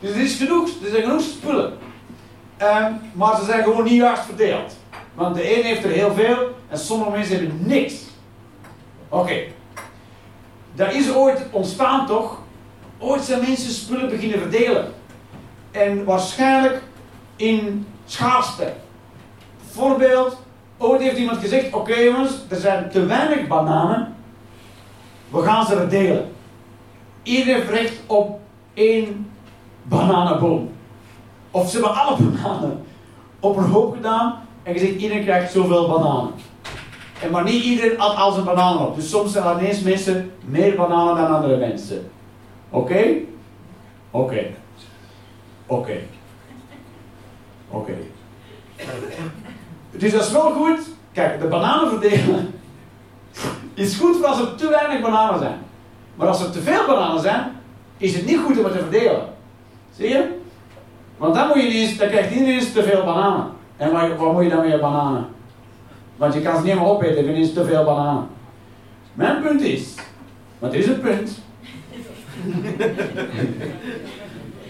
S1: dus er is genoeg, er zijn genoeg spullen. Um, maar ze zijn gewoon niet juist verdeeld. Want de een heeft er heel veel en sommige mensen hebben niks. Oké. Okay. Dat is ooit ontstaan toch? Ooit zijn mensen spullen beginnen verdelen. En waarschijnlijk in schaarste. Voorbeeld, ooit heeft iemand gezegd, oké jongens, er zijn te weinig bananen. We gaan ze verdelen. Iedereen heeft recht op één bananenboom. Of ze hebben alle bananen op een hoop gedaan en gezegd, iedereen krijgt zoveel bananen. En maar niet iedereen had al zijn bananen op. Dus soms zijn ineens mensen meer bananen dan andere mensen. Oké? Oké. Oké. Oké. Dus dat is wel goed. Kijk, de bananen verdelen is goed voor als er te weinig bananen zijn. Maar als er te veel bananen zijn, is het niet goed om het te verdelen. Zie je? Want dan, moet je ineens, dan krijgt iedereen te veel bananen. En waar, moet je dan meer bananen? Want je kan ze niet meer opeten, er is te veel bananen. Mijn punt is, want dit is het punt.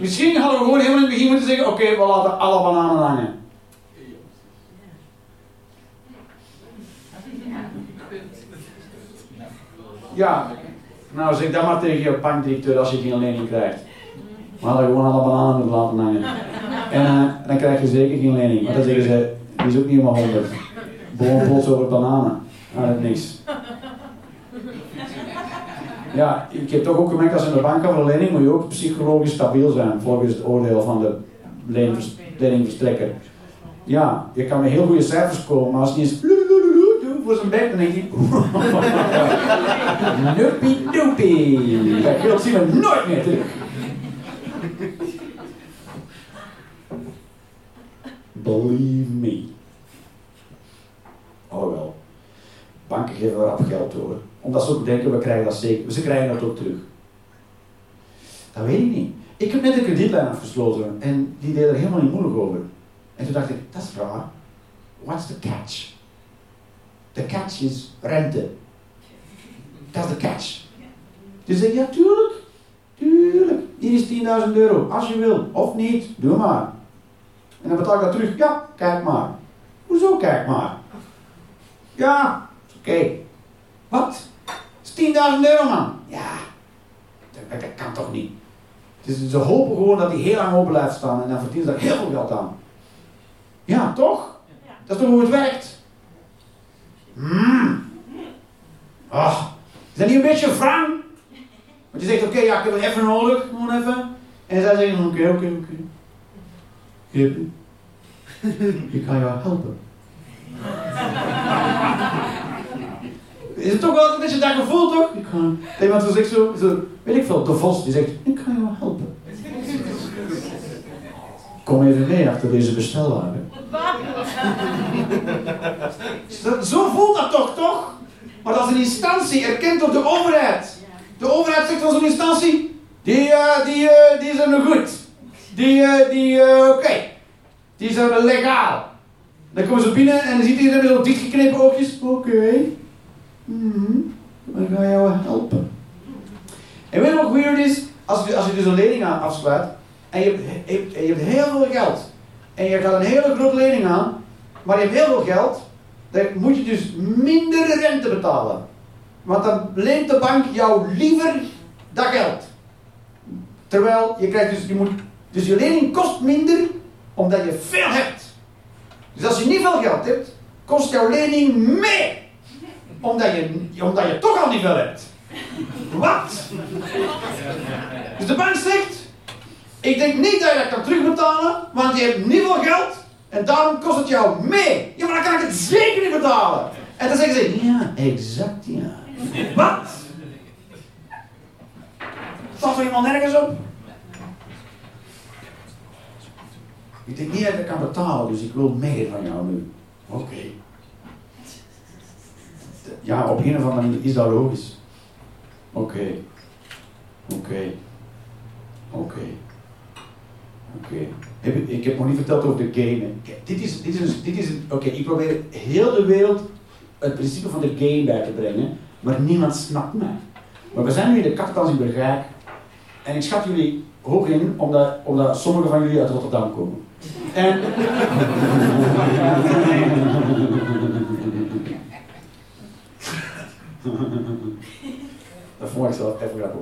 S1: Misschien hadden we gewoon helemaal in het begin moeten zeggen: oké, we laten alle bananen hangen. Ja, nou zeg dat maar tegen je bankdirecteur als je geen lening krijgt. We hadden gewoon alle bananen moeten laten hangen. En uh, dan krijg je zeker geen lening. Want dan zeggen ze, die is ook niet maar 100. Boom plots over bananen. Ah, dat niks. Ja, ik heb toch ook gemerkt als in de bank een lening moet je ook psychologisch stabiel zijn volgens het oordeel van de leningverstrekker. Ja, je kan met heel goede cijfers komen, maar als je eens voor zijn bek, dan denk ik... Geld zien we nooit meer terug. Believe me. Oh wel. Banken geven rap geld door. Omdat ze ook denken, we krijgen dat zeker. Ze krijgen dat ook terug. Dat weet ik niet. Ik heb net een kredietlijn afgesloten en die deed er helemaal niet moeilijk over. En toen dacht ik, dat is raar. What's the catch? De catch is rente. Dat is de catch. Dus zeg ja tuurlijk. Tuurlijk. Hier is 10.000 euro. Als je wil. Of niet. Doe maar. En dan betaal ik dat terug. Ja, kijk maar. Hoezo kijk maar? Ja, oké. Wat? Het is 10.000 euro man. Ja, dat, dat, kan toch niet. Dus ze hopen gewoon dat hij heel lang open blijft staan en dan verdient ze daar heel veel geld aan. Ja, toch? Dat is toch hoe het werkt? Hmm. Ach, is dat niet een beetje wrang? Want je zegt, oké, ja, ik heb het even nodig, gewoon even. En zij zeggen, oké, oké, oké. Ik kan jou helpen. Is het toch altijd dat je dat gevoel toch? Ik kan, iemand zegt zo, zo, weet ik veel, de vos, die zegt, ik kan jou helpen. Kom even mee achter deze bestelwagen. Zo- voelt dat toch, toch? Maar dat is een instantie erkend door de overheid. De overheid zegt van zo'n instantie, die, eh, die, eh, die zijn goed. Die, eh, die, oké. Die zijn legaal. Dan komen ze binnen en dan ziet iedereen met zo'n dichtgeknepen oogjes. Oké. Mhm. Dan ga je jou helpen. En weet je wat weird is? Als je, als je dus een lening afsluit en je, hebt- heel veel geld en je gaat een hele grote lening aan, maar je hebt heel veel geld, dan moet je dus minder rente betalen. Want dan leent de bank jou liever dat geld. Terwijl je krijgt dus, je moet, dus je lening kost minder omdat je veel hebt. Dus als je niet veel geld hebt, kost jouw lening meer. Omdat je, omdat je toch al niet veel hebt. Wat? Dus de bank zegt, ik denk niet dat je dat kan terugbetalen, want je hebt niet veel geld en daarom kost het jou meer. Ja, maar dan kan ik het zeker niet betalen. En dan zeggen ze, ja, exact ja. Wat? Staat er iemand nergens op? Ik denk niet dat ik dat kan betalen, dus ik wil meer van jou nu. Oké. Ja, op een of andere manier is dat logisch. Oké. Oké. Oké. Oké. Ik- heb nog niet verteld over de game. Dit is, dit is, dit is Oké, ik probeer heel de wereld het principe van de game bij te brengen, maar niemand snapt mij. Maar we zijn nu in de Kattans in Bergijk en ik schat jullie hoog in, omdat, omdat sommige van jullie uit Rotterdam komen. En... Dat vond ik zelf even grappig.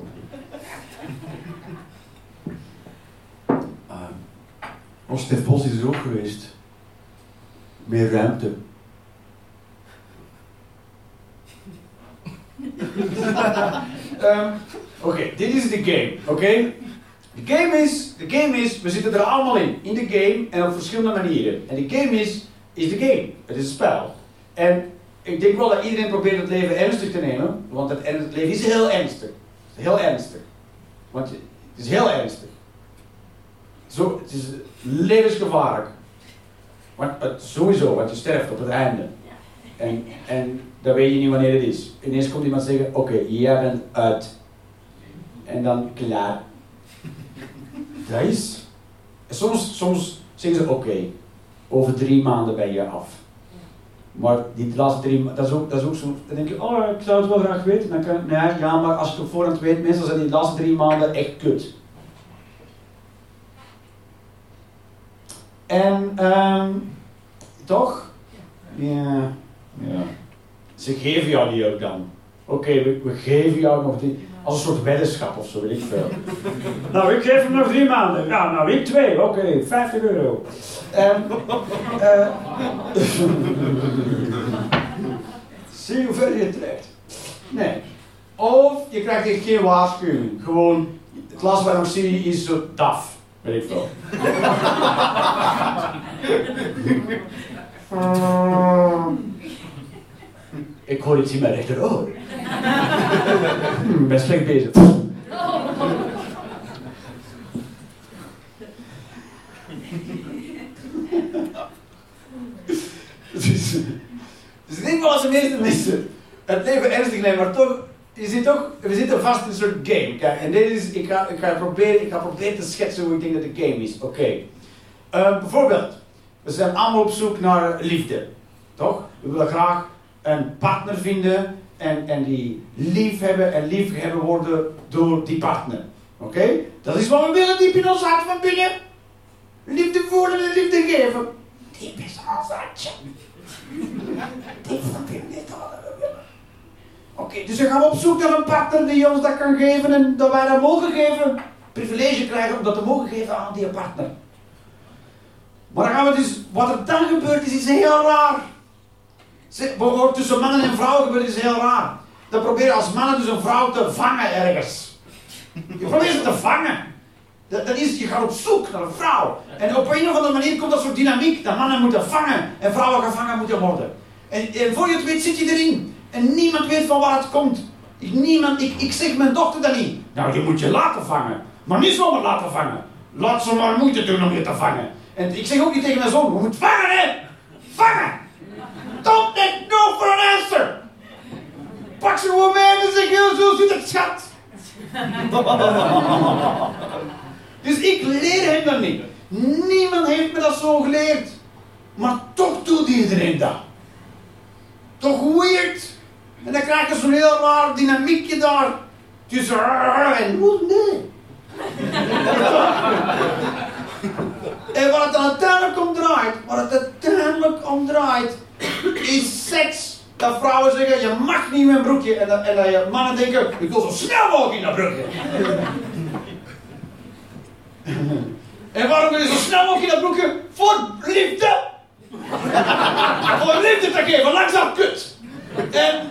S1: Oh, Stef Bos is er ook geweest. Meer ruimte. Ehm, Oké, dit is de game, oké? De game is, de game is, we zitten er allemaal in, in de game en op verschillende manieren. En de game is, is de game. Het is een spel. En ik denk wel dat iedereen probeert het leven ernstig te nemen, want het, het leven is heel ernstig. Heel ernstig. Want het is heel ernstig. Zo, het is levensgevaarlijk. Want het, sowieso, want je sterft op het einde. En, en dan weet je niet wanneer het is. Ineens komt iemand zeggen, oké, jij bent uit. En dan klaar. Dat is. Soms, soms zeggen ze, oké, over drie maanden ben je af. Maar die laatste drie dat is ook, dat is ook zo. Dan denk je, oh, ik zou het wel graag weten. Dan kan, nee, ja, maar als je het op voorhand weet, meestal zijn die laatste drie maanden echt kut. En, ehm, toch? Ja, ja. Ze geven jou die ook dan. Oké, we, we geven jou nog die, als een soort weddenschap of zo, weet ik veel. nou, ik geef hem nog drie maanden. Ja, nou, ik twee. Oké, 50 euro. En, eh, zie hoe ver je trekt. Nee. Of je krijgt echt geen waarschuwing. Gewoon, het ik nog zie is zo daf. Weet ik. Ik hoor iets in mijn rechteroor. Hmm, ben slecht bezig. dus, dus ik denk wel als de meeste mensen het leven ernstig nemen, maar toch, je zit toch, we zitten vast in een soort game. Kijk, en dit is, ik ga, ik ga, proberen, ik ga proberen te schetsen hoe ik denk dat de game is. Oké. Eh, bijvoorbeeld, we zijn allemaal op zoek naar liefde. Toch? We willen graag een partner vinden en, en die lief hebben en lief hebben worden door die partner. Oké? Dat is wat we willen diep in ons hart van binnen. Liefde voelen en liefde geven. Diep is ons hartje. Diep van binnen is dat wat we willen. Dus dan gaan we op zoek naar een partner die ons dat kan geven en dat wij dat mogen geven. Privilege krijgen om dat te mogen geven aan die partner. Maar dan gaan we dus, wat er dan gebeurt is, is heel raar. Bijvoorbeeld tussen mannen en vrouwen gebeurt is heel raar. Dan probeer je als mannen dus een vrouw te vangen ergens. Je probeert ze te vangen. Dat, dat is, je gaat op zoek naar een vrouw. En op een of andere manier komt dat soort dynamiek. Dat mannen moeten vangen en vrouwen gevangen moeten worden. En, en voor je het weet zit je erin. En niemand weet van waar het komt. Ik, niemand, ik, ik zeg mijn dochter dat niet. Nou, je moet je laten vangen. Maar niet zomaar laten vangen. Laat ze maar moeite doen om je te vangen. En ik zeg ook niet tegen mijn zoon, we moeten vangen hè. Vangen! Don't net no for an answer! Pak ze gewoon mee en zeg je, zo zit het schat. dus ik leer hem dat niet. Niemand heeft me dat zo geleerd. Maar toch doet iedereen dat. Toch weird. En dan krijg je zo'n heel raar dynamiekje daar. Tussen en nee. en wat het uiteindelijk om draait, wat het uiteindelijk om draait, is seks. Dat vrouwen zeggen, je mag niet met een broekje. En dat, en dat je mannen denken, ik wil zo snel mogelijk in dat broekje. en waarom wil je zo snel mogelijk in dat broekje? Voor liefde! Voor liefde te geven, langzaam kut! En...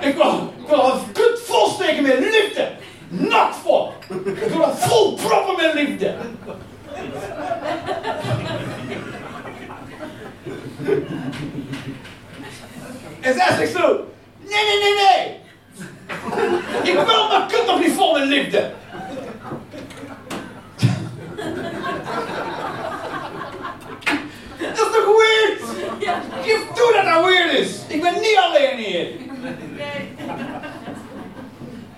S1: ik wil, ik wil een kut volsteken met liefde! Nat vol! Ik het vol proppen met liefde! En zij zegt zo: Nee, nee, nee, nee! Ik wil mijn kut nog niet vol met liefde! Dat is toch weird? Geef toe dat dat weird is! Ik ben niet alleen hier!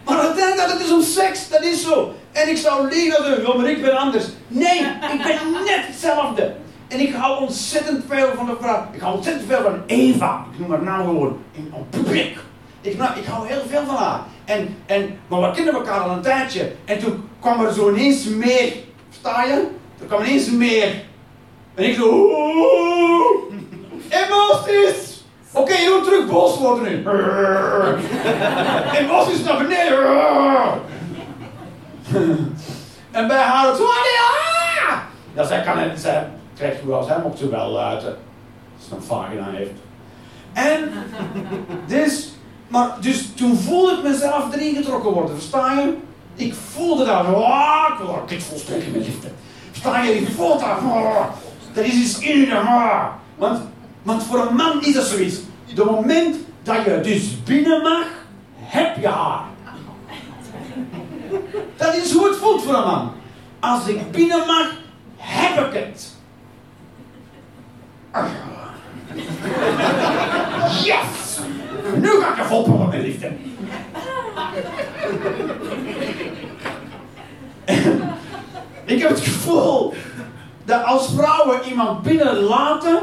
S1: Maar uiteindelijk dat het is om seks, dat is zo. En ik zou liegen ja, maar ik ben anders. Nee, ik ben net hetzelfde. En ik hou ontzettend veel van de vrouw. Ik hou ontzettend veel van Eva. Ik noem haar naam gewoon in publiek. Ik, nou, ik hou heel veel van haar. En, en, maar we kennen elkaar al een tijdje. En toen kwam er zo ineens meer. Versta je? Er kwam ineens meer. En ik zo... "Oeh! Oké, je moet terug boos worden nu. Emoties naar beneden. en bij haar het zo... "Ah!" Ja, zij kan het... Zij krijgt als hij mocht ze wel luiten. Als ze een vagina heeft. En... Dus... Maar dus toen voelde ik mezelf erin getrokken worden, versta je? Ik voelde dat, ah, ik wil dit volstrekken met liefde. Versta je, ik voelde dat, er is iets in je, ah. Want, want voor een man is dat zoiets. De moment dat je dus binnen mag, heb je haar. Dat is hoe het voelt voor een man. Als ik binnen mag, heb ik het. Yes! Nu ga ik er vol proppen met liefde. ik heb het gevoel dat als vrouwen iemand binnenlaten,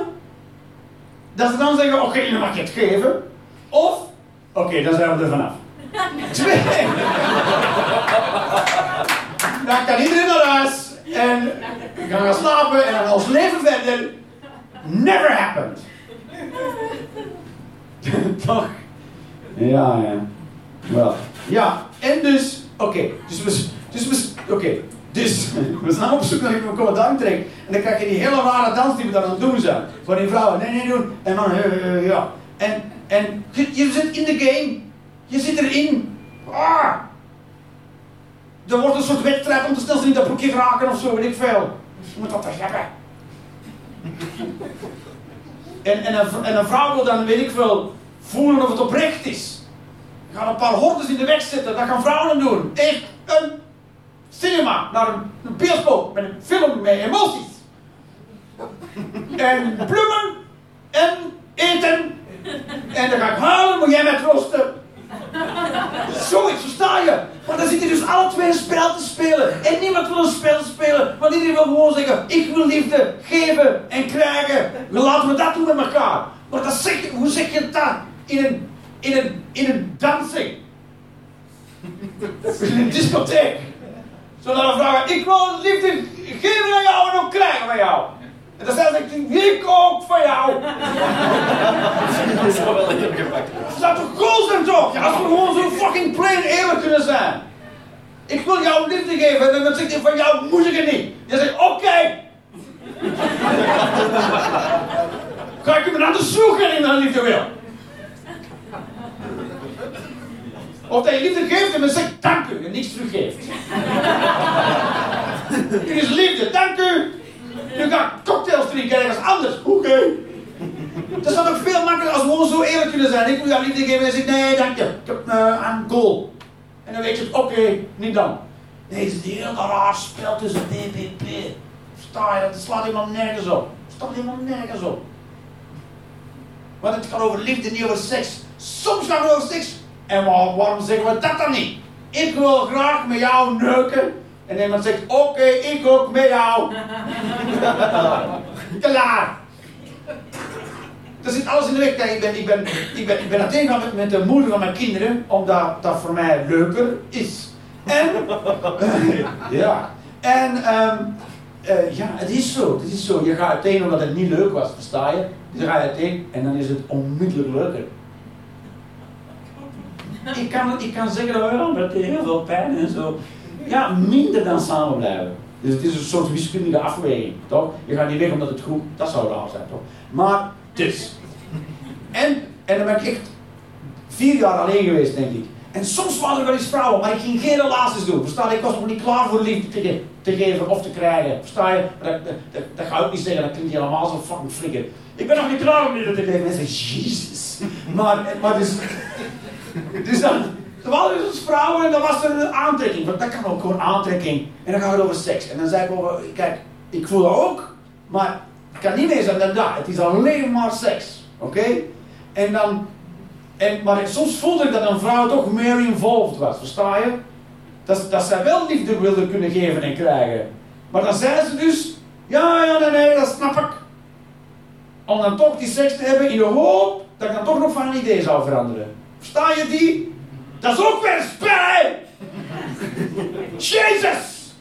S1: dat ze dan zeggen, oké, nu mag je het geven. Of, oké, dan zijn we er vanaf. Twee. dan kan iedereen naar huis en gaan gaan slapen en dan ons leven verder. Never happened. Toch? Ja, ja. Wel. Ja, en dus, oké, dus we, dus we, oké, dus we zijn op zoek naar iemand komen trekken. En dan krijg je die hele rare dans die we daar aan het doen zijn. Voor die vrouwen, nee, nee, doen. En dan, uh, ja. En, en je, zit in de game. Je zit erin. Ah! Er wordt een soort wedstrijd om te snel in dat broekje geraken of zo, weet ik veel. Je moet dat hebben. En, en, een, en een vrouw wil dan, weet ik veel, voelen of het oprecht is. Je een paar hordes in de weg zetten, dat gaan vrouwen doen. Echt een cinema, naar een, bioscoop met een film met emoties. En bloemen en eten. En dan ga ik halen, moet jij mij troosten. Zoiets, versta je? Maar dan zitten dus alle twee een spel te spelen. En niemand wil een spel spelen. Want iedereen wil gewoon zeggen, ik wil liefde geven en krijgen. Laten we dat doen met elkaar. Maar hoe zeg je dat in een, in een, in een dansing? In een discotheek. Zodat een vrouw ik wil liefde geven aan jou en ook krijgen van jou. En dan zegt ik, ik ook van jou.
S2: Dat zou wel heel gemakkelijk.
S1: Dat zou toch cool zijn toch? Ja, als we gewoon zo fucking plain eerlijk kunnen zijn. Ik wil jou liefde geven en dan zegt hij van jou moet ik het niet. Je zegt oké. Ga ik hem aan de zoeken in mijn liefde wil. Of dat je liefde geeft en dan zegt dank u en niks teruggeeft. Dit is liefde, dank u. Nu ga ik cocktails drinken ergens anders. Oké. Dat is dan ook veel makkelijker als we gewoon zo eerlijk kunnen zijn. Ik moet jou liefde geven en zeg nee, dank je. Ik heb uh, aan goal. En dan weet je het, oké, niet dan. Nee, het is een heel raar spel tussen BBP. Sta je, dat slaat helemaal nergens op. Het staat helemaal nergens op. Want het gaat over liefde, niet over seks. Soms gaat het over seks. En waar- waarom zeggen we dat dan niet? Ik wil graag met jou neuken. En iemand zegt, oké, ik ook met jou. Klaar. Er zit alles in de weg. Ik ben, ik ben, ik ben, ik ben aan het ingaan met, met de moeder van mijn kinderen, omdat dat voor mij leuker is. En, ja, en, ehm, eh, ja, het is zo, het is zo. Je gaat uiteen omdat het niet leuk was, versta je? Dan ga je uiteen en dan is het onmiddellijk leuker. Ik kan, ik kan zeggen, oh ja, met heel veel pijn en zo. Ja, minder dan samen blijven. Dus het is een soort wiskundige afweging, toch? Je gaat niet weg omdat het goed, dat zou raar zijn, toch? Maar, dus. En, en dan ben ik echt vier jaar alleen geweest, denk ik. En soms waren er wel eens vrouwen, maar ik ging geen relaties doen. Versta je? Ik was nog niet klaar voor liefde te, te geven of te krijgen. Versta je? Dat, dat, dat, dat ga ik niet zeggen, dat klinkt helemaal zo fucking flikker. Ik ben nog niet klaar om liefde te geven. Mensen zeggen, jezus. Maar, maar dus... Dus dan... Er waren dus vrouwen en dan was er een aantrekking. Want dat kan ook gewoon aantrekking. En dan gaan we het over seks. En dan zei ik over, kijk, ik voel dat ook. Maar het kan niet meer zijn dan dat. Het is alleen maar seks. Oké? En dan... En, maar soms voelde ik dat een vrouw toch meer involved was, versta je? Dat, dat zij wel liefde wilde kunnen geven en krijgen. Maar dan zei ze dus, ja, ja, nee, nee, dat snap ik. Om dan toch die seks te hebben in de hoop dat ik dan toch nog van een idee zou veranderen. Versta je die? Dat is ook weer een spel, hè? Jezus!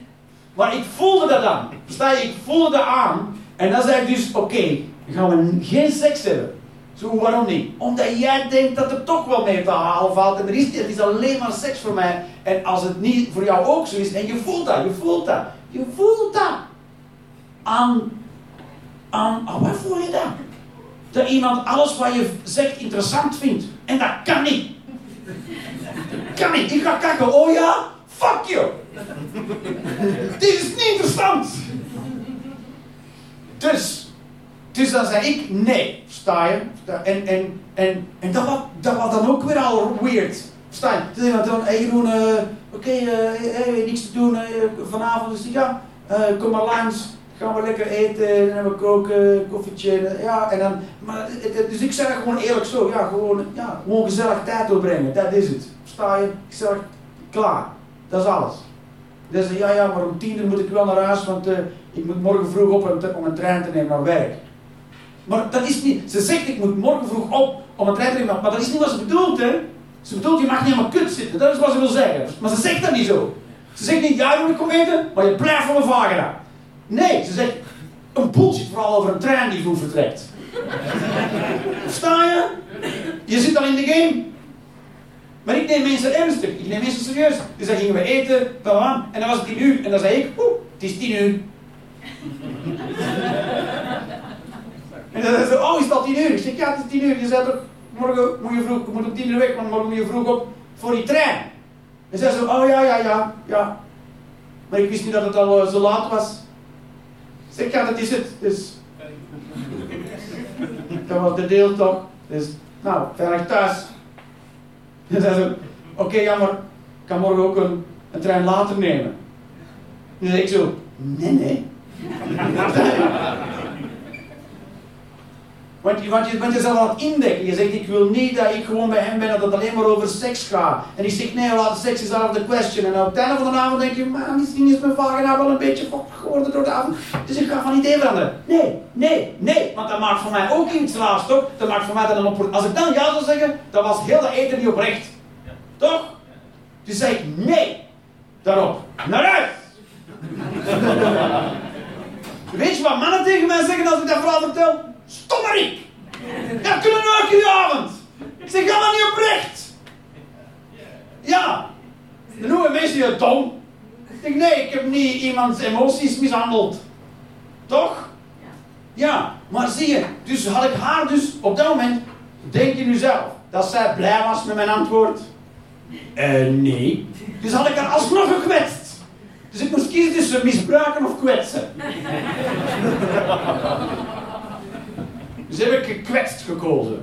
S1: Maar ik voelde dat dan. Versta je? Ik voelde dat aan. En dan zei ik dus, oké, dan gaan we geen seks hebben. Zo, waarom niet? Omdat jij denkt dat er toch wel mee te halen valt. En er is, is alleen maar seks voor mij. En als het niet voor jou ook zo is, en je voelt dat, je voelt dat. Je voelt dat. Aan, aan, aan wat voel je dat? Dat iemand alles wat je zegt interessant vindt. En dat kan niet. Kan niet. Ik ga kakken. Oh ja? Fuck you. Dit is niet interessant. Dus, dus dan zei ik nee, sta je? En, en, en, en dat, was, dat was dan ook weer al weird. Sta je? Toen zei dan, hey Jeroen, eh, oké, eh, hey, niks te doen eh, vanavond. Dus ja, eh, kom maar langs. Gaan we lekker eten, hebben we koken, koffietje. Ja, en dan, maar, dus ik zei gewoon eerlijk zo, ja, gewoon, ja, gewoon gezellig tijd doorbrengen. Dat is het. Sta je? Ik zeg, klaar. Dat is alles. Dus ja, ja, maar om tien uur moet ik wel naar huis, want eh, ik moet morgen vroeg op om, een trein te nemen naar werk. Maar dat is niet, ze zegt ik moet morgen vroeg op om een trein te nemen, maar dat is niet wat ze bedoelt, hè. Ze bedoelt, je mag niet helemaal kut zitten, dat is wat ze wil zeggen. Maar ze zegt dat niet zo. Ze zegt niet, ja, moet komen eten, maar je blijft van mijn vagina. Nee, ze zegt, een bullshit vooral over een trein die vroeg vertrekt. Versta je? Je zit al in de game. Maar ik neem mensen ernstig, ik neem mensen serieus. Dus dan gingen we eten, bam, en dan was het tien uur. En dan zei ik, oeh, het is tien uur. en dan zei ze, oh, is dat tien uur? Ik zeg, ja, het is tien uur. Je zei toch, morgen moet je vroeg, moet om tien uur weg, want morgen moet je vroeg op voor die trein. En zei ze, oh ja, ja, ja, ja. Maar ik wist niet dat het al eh, zo laat was. Zeg, ja, dat is het. Dus, dat was de deel toch. Dus, nou, veilig thuis. En zei ze, oké, ja, maar ik kan morgen ook een, trein later nemen. En zei ik zo, nee, nee. Want je, want, je, bent al aan het indekken. Je zegt, ik wil niet dat ik gewoon bij hem ben, dat het alleen maar over seks gaat. En ik zeg, nee, laat seks is out of the question. En op het einde van de avond denk je, maar misschien is mijn vagina wel een beetje fucked geworden door de avond. Dus ik ga van idee veranderen. Nee, nee, nee. Want dat maakt voor mij ook iets raars, toch? Dat maakt voor mij dan een. Als ik dan ja zou zeggen, dan was heel dat eten niet oprecht. Toch? Dus zeg nee. Daarop. Naar huis. Weet je wat mannen tegen mij zeggen als ik dat verhaal vertel? Stommerik! Ja, kunnen we ook die avond? Ik zeg, maar niet oprecht! Ja! Dan noemen mensen je dom. Ik zeg, nee, ik heb niet iemands emoties mishandeld. Toch? Ja, maar zie je, dus had ik haar dus op dat moment, denk je nu zelf, dat zij blij was met mijn antwoord? Eh, nee. Dus had ik haar alsnog gekwetst. Dus ik moest kiezen tussen misbruiken of kwetsen. Dus heb ik gekwetst gekozen.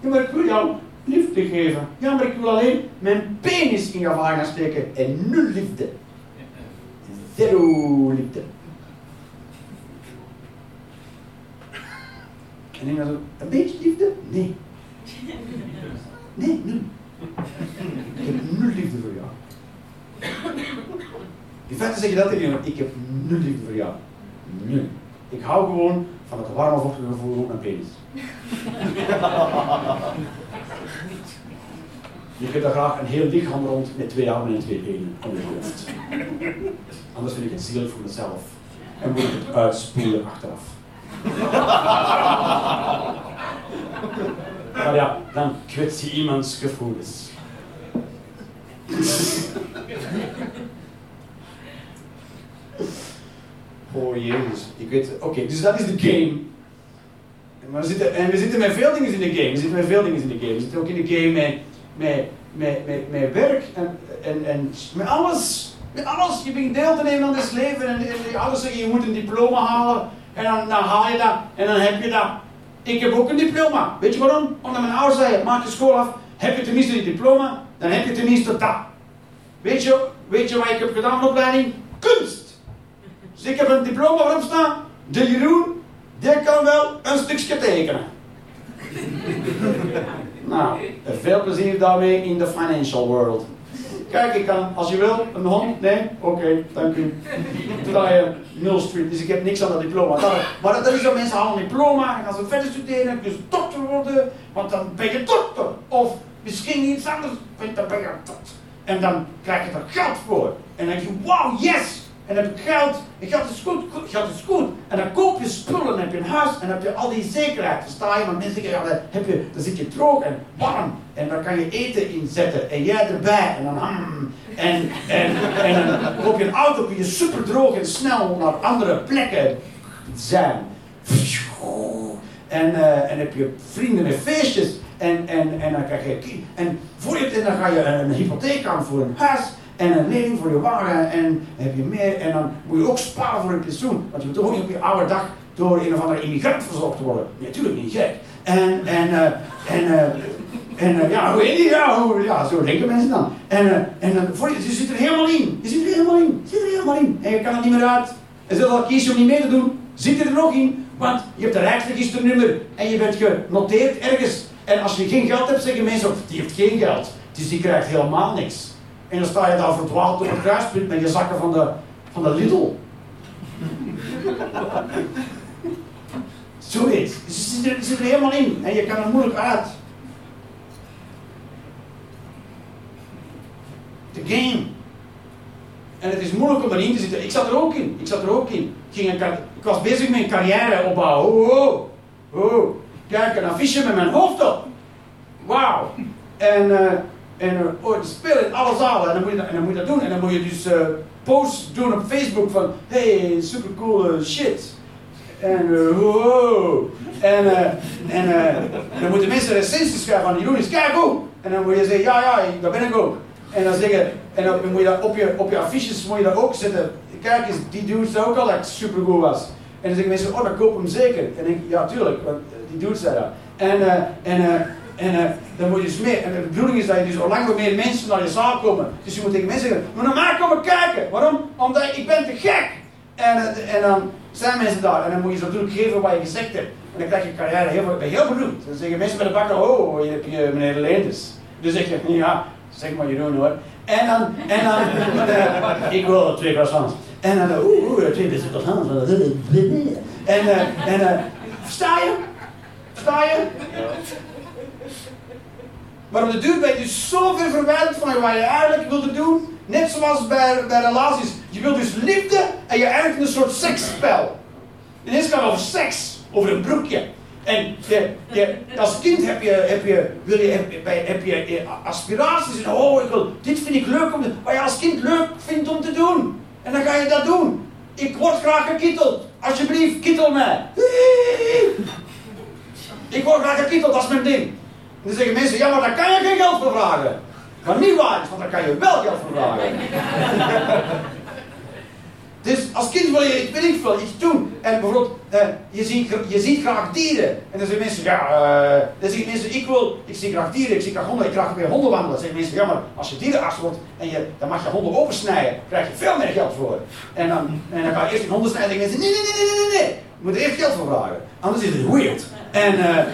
S1: Ja, maar ik wil jou liefde geven. Ja, maar ik wil alleen mijn penis in je vagina steken en nul liefde. zero liefde. En ik dacht, een beetje liefde? Nee. Nee, nul. Ik heb nul liefde voor jou. In feite zeg je dat tegen iemand, ik heb nul liefde voor jou. Nul. Ik hou gewoon van het warme gevoel op mijn penis. Je kunt daar graag een heel lichaam rond met twee armen en twee benen om je hoofd. Anders vind ik het zielig voor mezelf. En moet ik het uitspoelen achteraf. Maar ja, dan kwets je iemands gevoelens. Oh jezus, ik weet Oké, dus dat is de game. Maar we zitten, en we zitten met veel dingen in de game. We zitten met veel dingen in de game. We zitten ook in de game met, met, met, met, met werk en, en, en met alles. Met alles. Je begint deel te nemen aan het leven en, en alles zeggen, je moet een diploma halen. En dan, dan haal je dat en dan heb je dat. Ik heb ook een diploma. Weet je waarom? Omdat mijn ouders zeiden, maak je school af, heb je tenminste die diploma, dan heb je tenminste dat. Weet je, weet je wat ik heb gedaan van opleiding? Kunst! Dus ik heb een diploma waarop staan, de Jeroen, die kan wel een stukje tekenen. nou, veel plezier daarmee in de financial world. Kijk, ik kan, als je wil, een hond. Nee? Oké, dank u. Terwijl je nul street, dus ik heb niks aan dat diploma. Dat, maar dat is zo, mensen halen een diploma en als ze verder studeren, kun je dokter worden, want dan ben je dokter. Of misschien iets anders, want dan ben je dokter. En dan krijg je er geld voor. En dan denk je, wow, yes! En heb je geld, en geld is goed, geld is goed. En dan koop je spullen, dan heb je een huis, en heb je al die zekerheid. Dan sta je, want mensen zeggen, dan, heb je, dan zit je droog en warm. En dan kan je eten inzetten, en jij erbij, en dan hmm, En, en, en dan koop je een auto, kun je super droog en snel naar andere plekken zijn. En, uh, en heb je vrienden met feestjes. En, en, en dan krijg je. En, voor je, en dan ga je een hypotheek aan voor een huis. En een lening voor je wagen. En heb je meer. En dan moet je ook sparen voor een pensioen. Want je moet ook niet op je oude dag door een of andere immigrant verzorgd worden. Natuurlijk niet gek. En, en, uh, en, uh, en uh, ja, hoe je ja, hoe, ja, zo denken mensen dan. En, en dan, voor je, je zit er helemaal in. Je zit er helemaal in. Je zit er helemaal in. En je kan er niet meer uit. En zelfs al kies je om niet mee te doen, zit er er nog in. Want je hebt een rijksregisternummer en je bent genoteerd ergens. En als je geen geld hebt, zeggen mensen, die heeft geen geld. Dus die krijgt helemaal niks. En dan sta je daar verdwaald op het kruispunt met je zakken van de, van de Lidl. Zoiets. Je zit, er, zit er helemaal in en je kan er moeilijk uit. De game. En het is moeilijk om erin te zitten. Ik zat er ook in. Ik zat er ook in. Ik, ging een, ik was bezig met een carrière opbouwen. Oh, oh. Kijk, een affiche met mijn hoofd op. Wauw. En, uh, en uh, oh, spelen in alle. En dan, moet je, en dan moet je dat doen. En dan moet je dus uh, posts doen op Facebook van... Hey, super cool shit. En uh, wow. En, en dan moeten mensen recensies schrijven van... Jeroen is kijk hoe. En dan moet je zeggen, ja, ja, daar ben ik ook. En dan zeggen, en dan moet je dat op je, op je affiches moet je dat ook zetten. Kijk eens, die dude zei ook al dat ik super goed was. En dan zeggen mensen, oh, dan koop hem zeker. En dan denk ik, ja, tuurlijk, want die dude zei dat. En, en, en uh, dan moet je dus meer. En de bedoeling is dat je dus al lang meer mensen naar je zaal komen. Dus je moet tegen mensen zeggen, maar normaal komen kijken. Waarom? Omdat ik ben te gek. En, en dan zijn mensen daar. En dan moet je zo natuurlijk geven wat je gezegd hebt. En dan krijg je carrière heel, ben heel beroemd. Dan zeggen mensen bij de bakker, oh, je hebt je meneer Leenders. Dus zeg je, ja, zeg maar Jeroen hoor. En dan, en dan, uh, ik wil twee croissants. En dan, oeh, oeh, twee beste croissants. En, uh, en, uh, versta je? Versta je? Maar op de duur ben je dus zo ver van wat je eigenlijk wilde doen. Net zoals bij, bij relaties. Je wilt dus liefde en je eindigt in een soort seksspel. Ineens gaat het over seks, over een broekje. En je, je, als kind heb je, heb je, wil je, heb, heb je aspiraties. En, oh, ik wil, dit vind ik leuk om te Wat je als kind leuk vindt om te doen. En dan ga je dat doen. Ik word graag gekitteld. Alsjeblieft, kittel mij. Ik word graag gekitteld, dat is mijn ding. En dan zeggen mensen, ja, maar daar kan je geen geld voor vragen. Maar niet waar is, want daar kan je wel geld voor vragen. Dus als kind wil je, ik weet niet veel, iets doen. En bijvoorbeeld, eh, je, ziet, je ziet graag dieren. En dan zeggen mensen, ja, eh, dan zeggen mensen, ik wil, ik zie graag dieren, ik zie graag honden, ik graag weer honden wandelen. Dan zeggen mensen, ja, maar als je dierenarts wordt en je, dan mag je honden opensnijden, krijg je veel meer geld voor. En dan, en dan ga je eerst die honden snijden en zeggen mensen, nee, nee, nee, nee, nee, nee. Je moet er eerst geld voor vragen. Anders is het weird. En, eh, eh,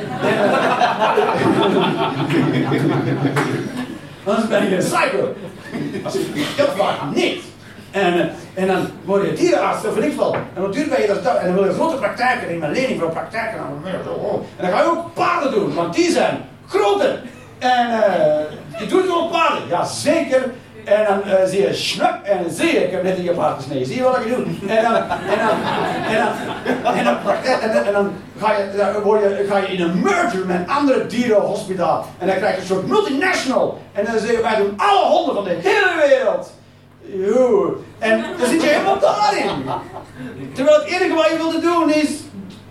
S1: anders ben je een psycho. Geld vraagt, niet. En, eh, en dan word je dierenarts of ik veel. En natuurlijk ben je dat, en dan wil je grote praktijken in mijn lening voor praktijken. En dan ga je ook paarden doen, want die zijn groter. En uh, je doet gewoon paarden, ja zeker. En dan uh, zie je schnup en dan zie je, ik heb net in je paard gesneden, zie je wat ik doe? En dan, en dan, en dan, en dan, ga, je, word je, ga je in een merger met een andere dierenhospitaal. En dan krijg je een soort multinational. En dan zeggen wij doen alle honden van de hele wereld. Yo. En dan zit je helemaal daarin. Terwijl het enige wat je wilde doen is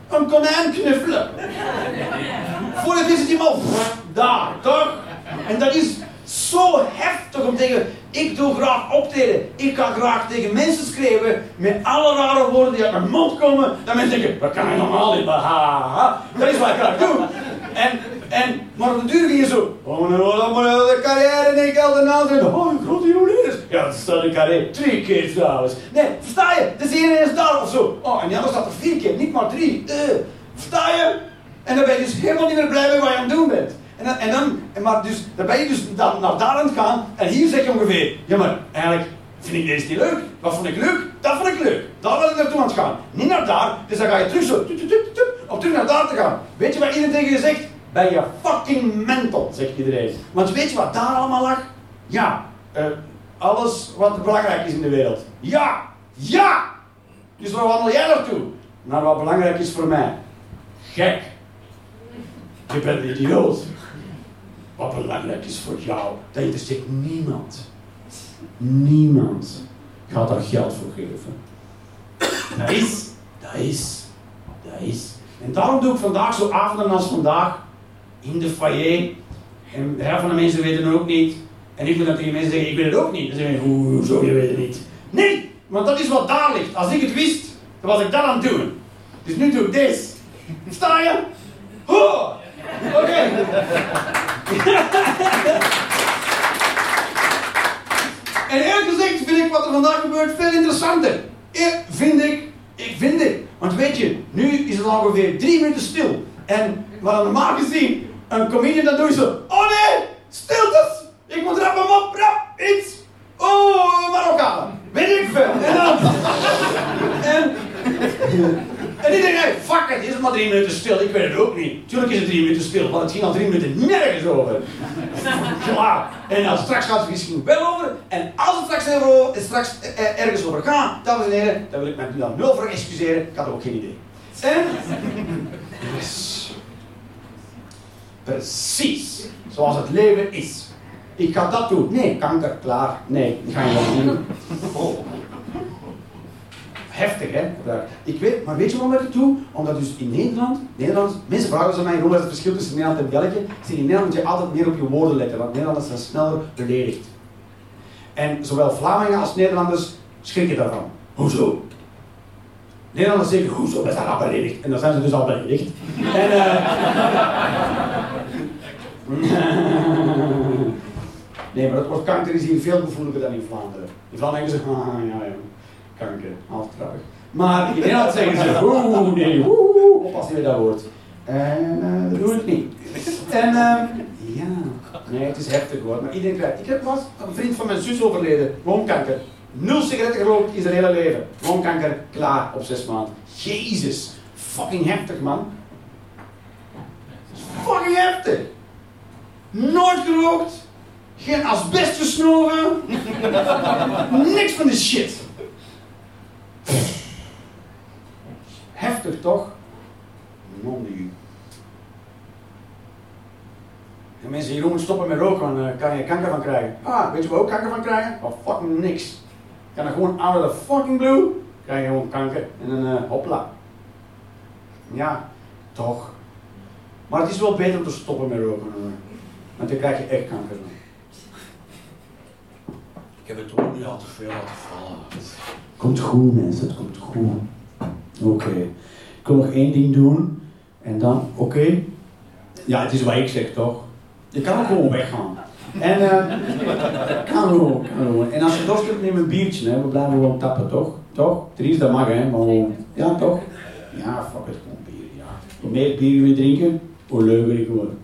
S1: een konijn knuffelen. Voordat is het iemand daar, toch? En dat is zo heftig om tegen, ik doe graag optreden. Ik kan graag tegen mensen schrijven met alle rare woorden die uit mijn mond komen. Dan mensen denken, wat kan je normaal niet, ha. Dat is wat ik graag doe. En, en, maar op de duur je zo, oh, de carrière en ik altijd na doen. Oh, een grote jongen Ja, dat staat een carrière, twee keer trouwens. Nee, versta je? De ene is daar of zo. Oh, en die andere staat er vier keer, niet maar drie. Uh, versta je? En dan ben je dus helemaal niet meer blij met wat je aan het doen bent. En dan, en dan maar dus, dan ben je dus dan naar daar aan het gaan. En hier zeg je ongeveer, ja maar eigenlijk vind ik deze niet leuk. Wat vond ik leuk? Dat vond ik leuk. Daar wil ik naartoe aan het gaan. Niet naar daar. Dus dan ga je terug zo, tup, terug naar daar te gaan. Weet je wat iedereen tegen je zegt? Ben je fucking mental, zegt iedereen. Want weet je wat daar allemaal lag? Ja, uh, alles wat belangrijk is in de wereld. Ja, ja! Dus waar wandel jij naartoe? Naar wat belangrijk is voor mij. Gek. Je bent een idioot. Wat belangrijk is voor jou, dat interesseert niemand. Niemand gaat daar geld voor geven. Dat is, dat is, dat is. En daarom doe ik vandaag zo avonden als vandaag in de foyer. En de helft van de mensen weten het ook niet. En ik moet tegen mensen zeggen, ik weet het ook niet. Dan zeggen ze, hoezo, je weet het niet. Nee, want dat is wat daar ligt. Als ik het wist, dan was ik dat aan het doen. Dus nu doe ik dit. Sta je? Ho! Oké. en eerlijk gezegd vind ik wat er vandaag gebeurt veel interessanter. Ik vind ik, ik vind ik. Want weet je, nu is het ongeveer drie minuten stil. En wat normaal gezien, een comedian dan doe je zo, oh nee, stiltes. Ik moet rap hem op, rap, iets. Oh, Marokkaan. Weet ik veel. En dan... en... En die denkt, hey, fuck it, is het maar drie minuten stil? Ik weet het ook niet. Tuurlijk is het drie minuten stil, want het ging al drie minuten nergens over. Klaar. En dan straks gaat het misschien wel over. En als het straks, over, straks ergens over gaat, dames en heren, dan wil ik me dan nul voor excuseren. Ik had ook geen idee. En... Yes. Precies. Zoals het leven is. Ik ga dat doen. Nee, kanker, klaar. Nee, ik ga je niet doen. Oh heftig, hè? Ik weet, maar weet je waarom ik het doe? Omdat dus in Nederland, Nederland mensen vragen ze mij, hoe is het verschil tussen Nederland en België? Ik zeg, in Nederland moet je altijd meer op je woorden letten, want Nederlanders zijn sneller beledigd. En zowel Vlamingen als Nederlanders schrikken daarvan. Hoezo? Nederlanders zeggen, hoezo, we zijn al beledigd. En dan zijn ze dus al beledigd. en, uh... nee, maar het woord kanker is hier veel gevoeliger dan in Vlaanderen. In Vlaanderen zeggen ze, ah, ja, ja kanker, halftrappig. Maar in Nederland zeggen ze, oeh, nee, oeh, oppassen je dat woord. En uh, dat doe ik niet. En uh, ja, nee, het is heftig hoor, maar iedereen krijgt. Ik heb was een vriend van mijn zus overleden, woonkanker. Nul sigaretten gerookt in zijn hele leven. Woonkanker, klaar op zes maanden. Jezus, fucking heftig man. Fucking heftig. Nooit gerookt. Geen asbest gesnoven. Niks van de shit. Heftig toch? Non u. En mensen hier moet stoppen met roken, dan eh, kan je kanker van krijgen. Ah, weet je waar ook kanker van krijgen? Oh, fucking niks. Je kan er gewoon out of the fucking blue, krijg je gewoon kanker. En dan uh, hopla. Ja, toch. Maar het is wel beter om te stoppen met roken hoor. Want dan krijg je echt kanker. Ik heb het ook niet al te veel laten vallen. Komt goed, mensen, het komt goed. Oké. Ik wil nog één ding doen. En dan, oké. Ja, het is wat ik zeg, toch? Je kan ook gewoon weggaan. En, eh kan ook, kan ook. En als je dorst hebt, neem een biertje, hè. We blijven gewoon tappen, toch? Toch? Dries, dat mag, hè. Maar gewoon, ja, toch? Ja, fuck het, gewoon bier, ja. Hoe meer bier we drinken, hoe leuker ik word.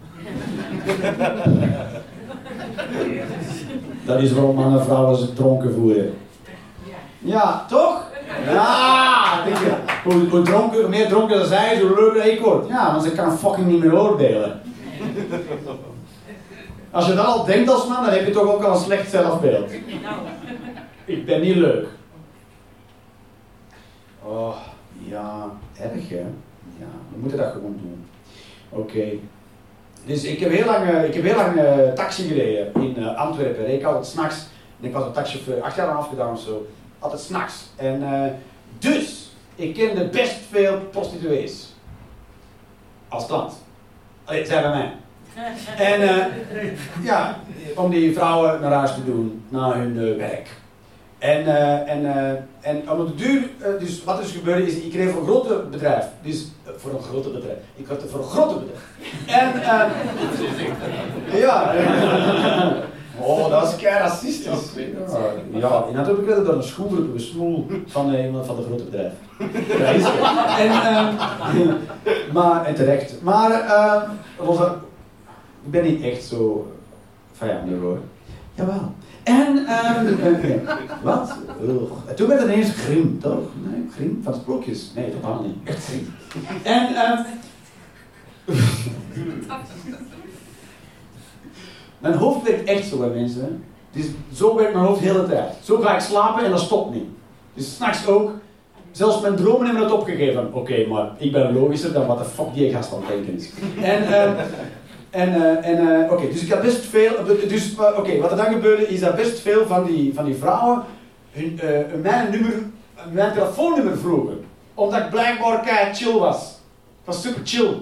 S1: Dat is waarom mannen en vrouwen ze dronken voeren. Ja, toch? Ja, denk je, hoe, hoe, dronken, meer dronken ze zijn, hoe leuker ik word. Ja, want ze kan fucking niet meer oordelen. Als je dat al denkt als man, dan heb je toch ook al een slecht zelfbeeld. Ik ben niet leuk. Oh, ja, erg hè? Ja, we moeten dat gewoon doen. Oké. Dus ik heb heel lang, eh, ik heb heel lang eh, taxi gereden in eh, Antwerpen. Ik altijd s'nachts, en ik was een taxichauffeur, acht jaar aan afgedaan of zo. Altijd s'nachts. En eh, dus, ik kende best veel prostituees. Als klant. Allee, zij bij mij. En eh, ja, om die vrouwen naar huis te doen, na hun eh, werk. En, eh, en, eh, en om de duur, eh, dus wat er dus gebeurde is, ik kreeg voor een grote bedrijf. Dus eh, voor een grote bedrijf. Ik had het voor een grote bedrijf. En, eh, ja. Oh, dat is kei racistisch. Ja, ja, en natuurlijk werd er dan een schoengroep, een smoel van eh, iemand van de grote bedrijf. Ja, is het. en, eh, maar, en terecht. Maar, eh, was er- ik ben niet echt zo vijandig hoor. Jawel. En, ehm eh, ja. wat? En toen werd het ineens Grim, toch? Nee, Grim van sprookjes. Nee, totaal niet. Echt Grim. En, ehm mijn hoofd werkt echt zo bij mensen. Dus zo werkt mijn hoofd de hele tijd. Zo ga ik slapen en dat stopt niet. Dus s'nachts ook. Zelfs mijn dromen hebben het opgegeven. Oké, maar ik ben logischer dan wat de fuck die gast aan het denken is. En, ehm, en, eh, en eh, oké, dus ik had best veel. Dus eh, oké, wat er dan gebeurde is dat best veel van die, van die vrouwen hun, eh, mijn, nummer, mijn telefoonnummer vroegen. Omdat ik blijkbaar kei chill was. Ik was super chill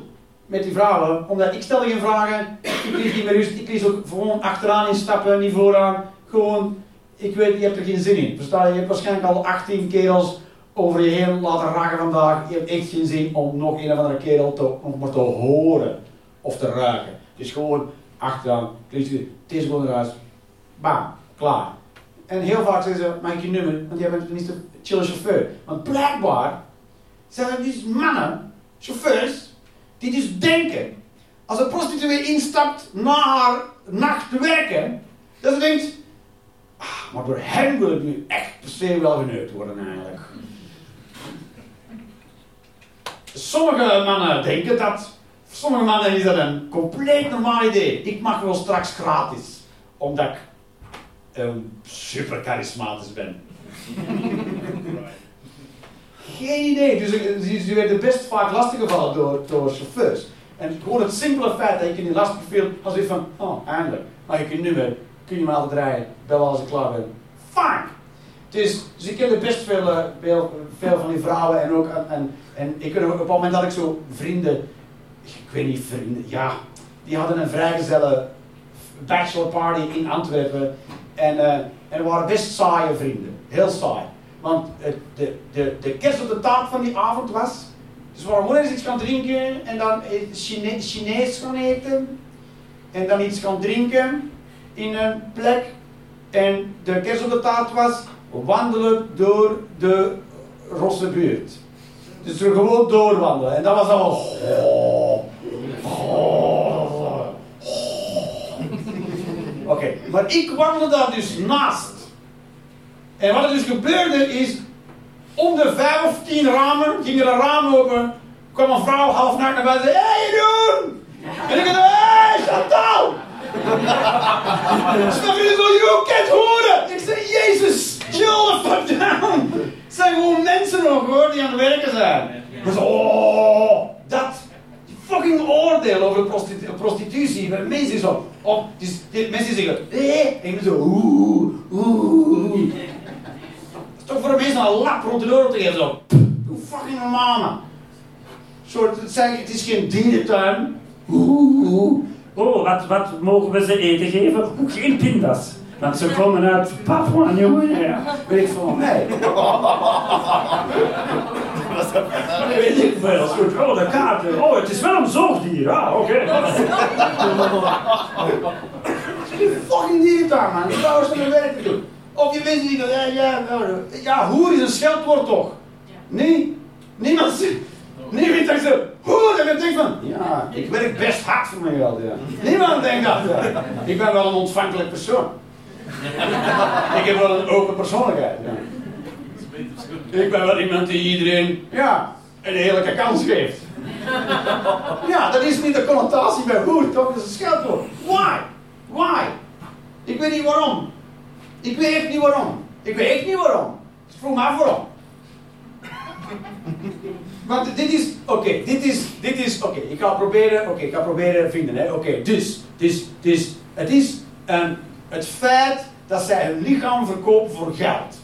S1: met die vrouwen, omdat ik stelde geen vragen, ik liet niet meer rust, ik liet ook gewoon achteraan instappen, niet vooraan. Gewoon, ik weet, je hebt er geen zin in. Versta je? Je hebt waarschijnlijk al 18 kerels over je heen laten raken vandaag. Je hebt echt geen zin om nog een of andere kerel te, om maar te horen of te ruiken. Dus gewoon achteraan, klikt je, het is gewoon huis. Bam, klaar. En heel vaak zeggen ze, mag ik je nummer? Want jij bent niet een chille chauffeur. Want blijkbaar zijn er dus mannen, chauffeurs, die dus denken, als een prostituee instapt na haar nacht te werken, dat ze denkt, ah, maar door hem wil ik nu echt per se wel geneukt worden eigenlijk. Sommige mannen denken dat, sommige mannen is dat een compleet normaal idee. Ik mag wel straks gratis, omdat ik um, super charismatisch ben. Geen idee. Dus eh, ze, ze werden best vaak lastiggevallen door, door chauffeurs. En gewoon het simpele feit dat je niet lastig viel, als je van, oh, eindelijk, ik je nummer, kun je me altijd rijden, bel als ik klaar ben. Fijn! Dus, ik kende best veel, eh, veel, veel van die vrouwen en ook, en, en, ik op het moment dat ik zo vrienden, ik weet niet vrienden, ja, die hadden een vrijgezelle bachelor party in Antwerpen en, eh, en waren best saaie vrienden, heel saai. Want de, de, de kerst op de taart van die avond was, dus waren gewoon eens iets gaan drinken en dan Chine Chinees gaan eten en dan iets gaan drinken in een plek en de kerst op de taart was wandelen door de Rosse buurt. Dus we gewoon doorwandelen en dat was allemaal Oké, maar ik wandelde daar dus naast. En wat er dus gebeurde is, om de vijf of tien ramen ging er een open, kwam een vrouw half naakt naar buiten en zei, hey Jeroen! En ik dacht, hey Chantal! Snap je zo, Jeroen, kent horen! Ik zei, jezus, chill the fuck down! Het zijn gewoon mensen nog hoor, die aan het werken zijn. Dus, oh, dat fucking oordeel over prostitu prostitutie. Bij mensen zo, oh, dus, mensen zeggen, eh, en ik zo, oeh, oeh. Toch voor de mensen een lap rond de oren te geven, zo. Doe fucking normaal, man. Soort, het, zijn, het is geen dierentuin.
S4: Oh, wat, wat mogen we ze eten geven? Geen pindas. Want ze komen uit Papua Nieuw-Guinea.
S1: Weet ik van mij.
S4: Weet ik veel. Goed, oh, de kaart. Oh, het is wel een zoogdier. Ah, oké.
S1: Fucking dier daar, man. Die vrouw is hun werk doen. Of je wist niet dat, ja, ja, nou, ja, hoer is een scheldwoord toch? Nee? Niemand zegt, niemand zegt zo, hoer, en dan denk van, ja, ik werk best hard voor mijn geld, ja. Niemand denkt dat, ja. Ik ben wel een ontvankelijk persoon. ik heb wel een open persoonlijkheid, ja. Ik ben wel iemand die iedereen, ja, een eerlijke kans geeft. Ja, dat is niet de connotatie bij hoer, toch? Dat is een scheldwoord. Why? Why? Ik weet niet waarom. Ik weet echt niet waarom. Ik weet echt niet waarom. Dus vroeg me af waarom. Want dit is, oké, dit is, dit is, oké, ik ga proberen, oké, ik ga proberen vinden, oké, dus, dus, dus, het is het feit dat zij hun lichaam verkopen voor geld.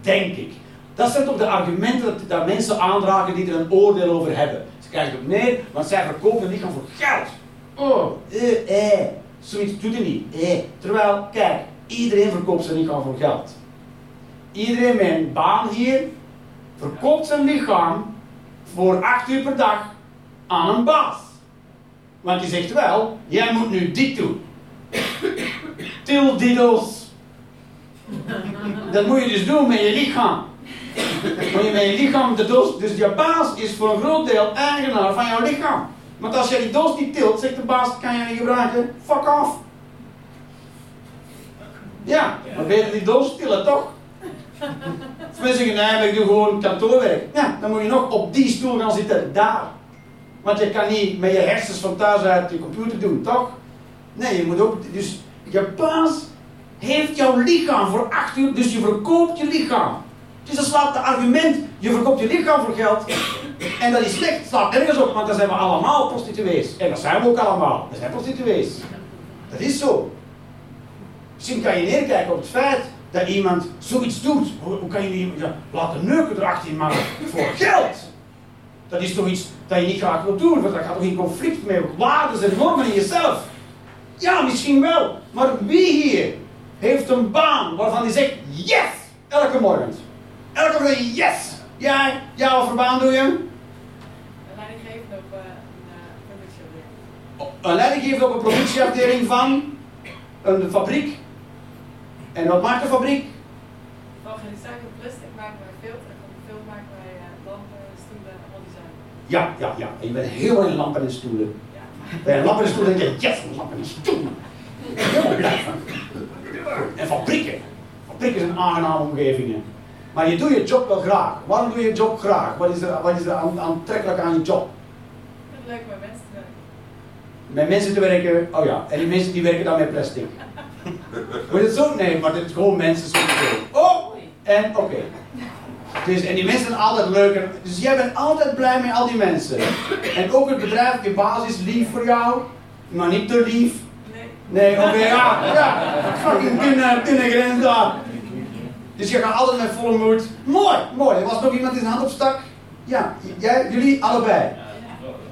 S1: Denk ik. Dat zijn toch de argumenten dat, mensen aandragen die er een oordeel over hebben. Ze krijgen op neer, want zij verkopen hun lichaam voor geld. Oh, eh, eh, zoiets doet hij niet. Eh. Terwijl, kijk, iedereen verkoopt zijn lichaam voor geld. Iedereen met een baan hier verkoopt zijn lichaam voor 8 uur per dag aan een baas. Want die zegt wel, jij moet nu dit doen. Til diddels. Dat moet je dus doen met je lichaam. Moet je met je lichaam de dos. Dus je baas is voor een groot deel eigenaar van jouw lichaam. Want als jij die doos niet tilt, zegt de baas, kan je niet gebruiken. Fuck off. Ja, dan beter die doos tillen, toch? Mensen zeggen, nee, maar ik doe gewoon kantoorwerk. Ja, dan moet je nog op die stoel gaan zitten, daar. Want je kan niet met je hersens van thuis uit je computer doen, toch? Nee, je moet ook, dus je baas heeft jouw lichaam voor acht uur, dus je verkoopt je lichaam. Dus dat slaat de argument, je verkoopt je lichaam voor geld. En dat is slecht, slaat ergens op, want dan zijn we allemaal prostituees. En dat zijn we ook allemaal, we zijn prostituees. Dat is zo. Misschien kan je neerkijken op het feit dat iemand zoiets doet. Hoe, hoe kan je iemand ja, laten neuken 18 maanden voor geld? Dat is toch iets dat je niet graag wilt doen, want dat gaat toch in conflict met waarden en normen in jezelf. Ja, misschien wel. Maar wie hier heeft een baan waarvan hij zegt yes elke morgen? Elke morgen yes. Jij, ja, wat voor baan doe je?
S3: Een leidinggevende op eh, een uh, productieafdeling.
S1: Een leidinggever op een productieafdeling van een fabriek. En wat maakt de fabriek?
S3: Van gerecycled plastic maken wij filter en van filter maken wij eh, lampen, stoelen en al die zaken.
S1: Ja, ja, ja. En je bent heel in lampen en stoelen.
S3: Ja.
S1: Bij een lampen en stoelen denk je, yes, lampen en stoelen. Helemaal blij van. En fabrieken. Fabrieken zijn aangename omgevingen. Maar je doet je job wel graag. Waarom doe je je job graag? Wat is er, wat is er aan- aantrekkelijk aan je job?
S3: Het leuk met mensen te werken.
S1: Met mensen te werken, oh ja, en die mensen die werken dan met plastic. Je het zo? Nee, maar het gewoon mensen sowieso. Oh! En oké. Dus, en die mensen zijn altijd leuker. Dus jij bent altijd blij met al die mensen. En ook het bedrijf, je baas is lief voor jou, maar niet te lief.
S3: Nee.
S1: Nee, oké, ja, ja. Fucking dunne, dunne grens. Dus je gaat altijd met volle moed. Mooi, mooi. Er was nog iemand die zijn hand opstak. Ja, jij, jullie allebei.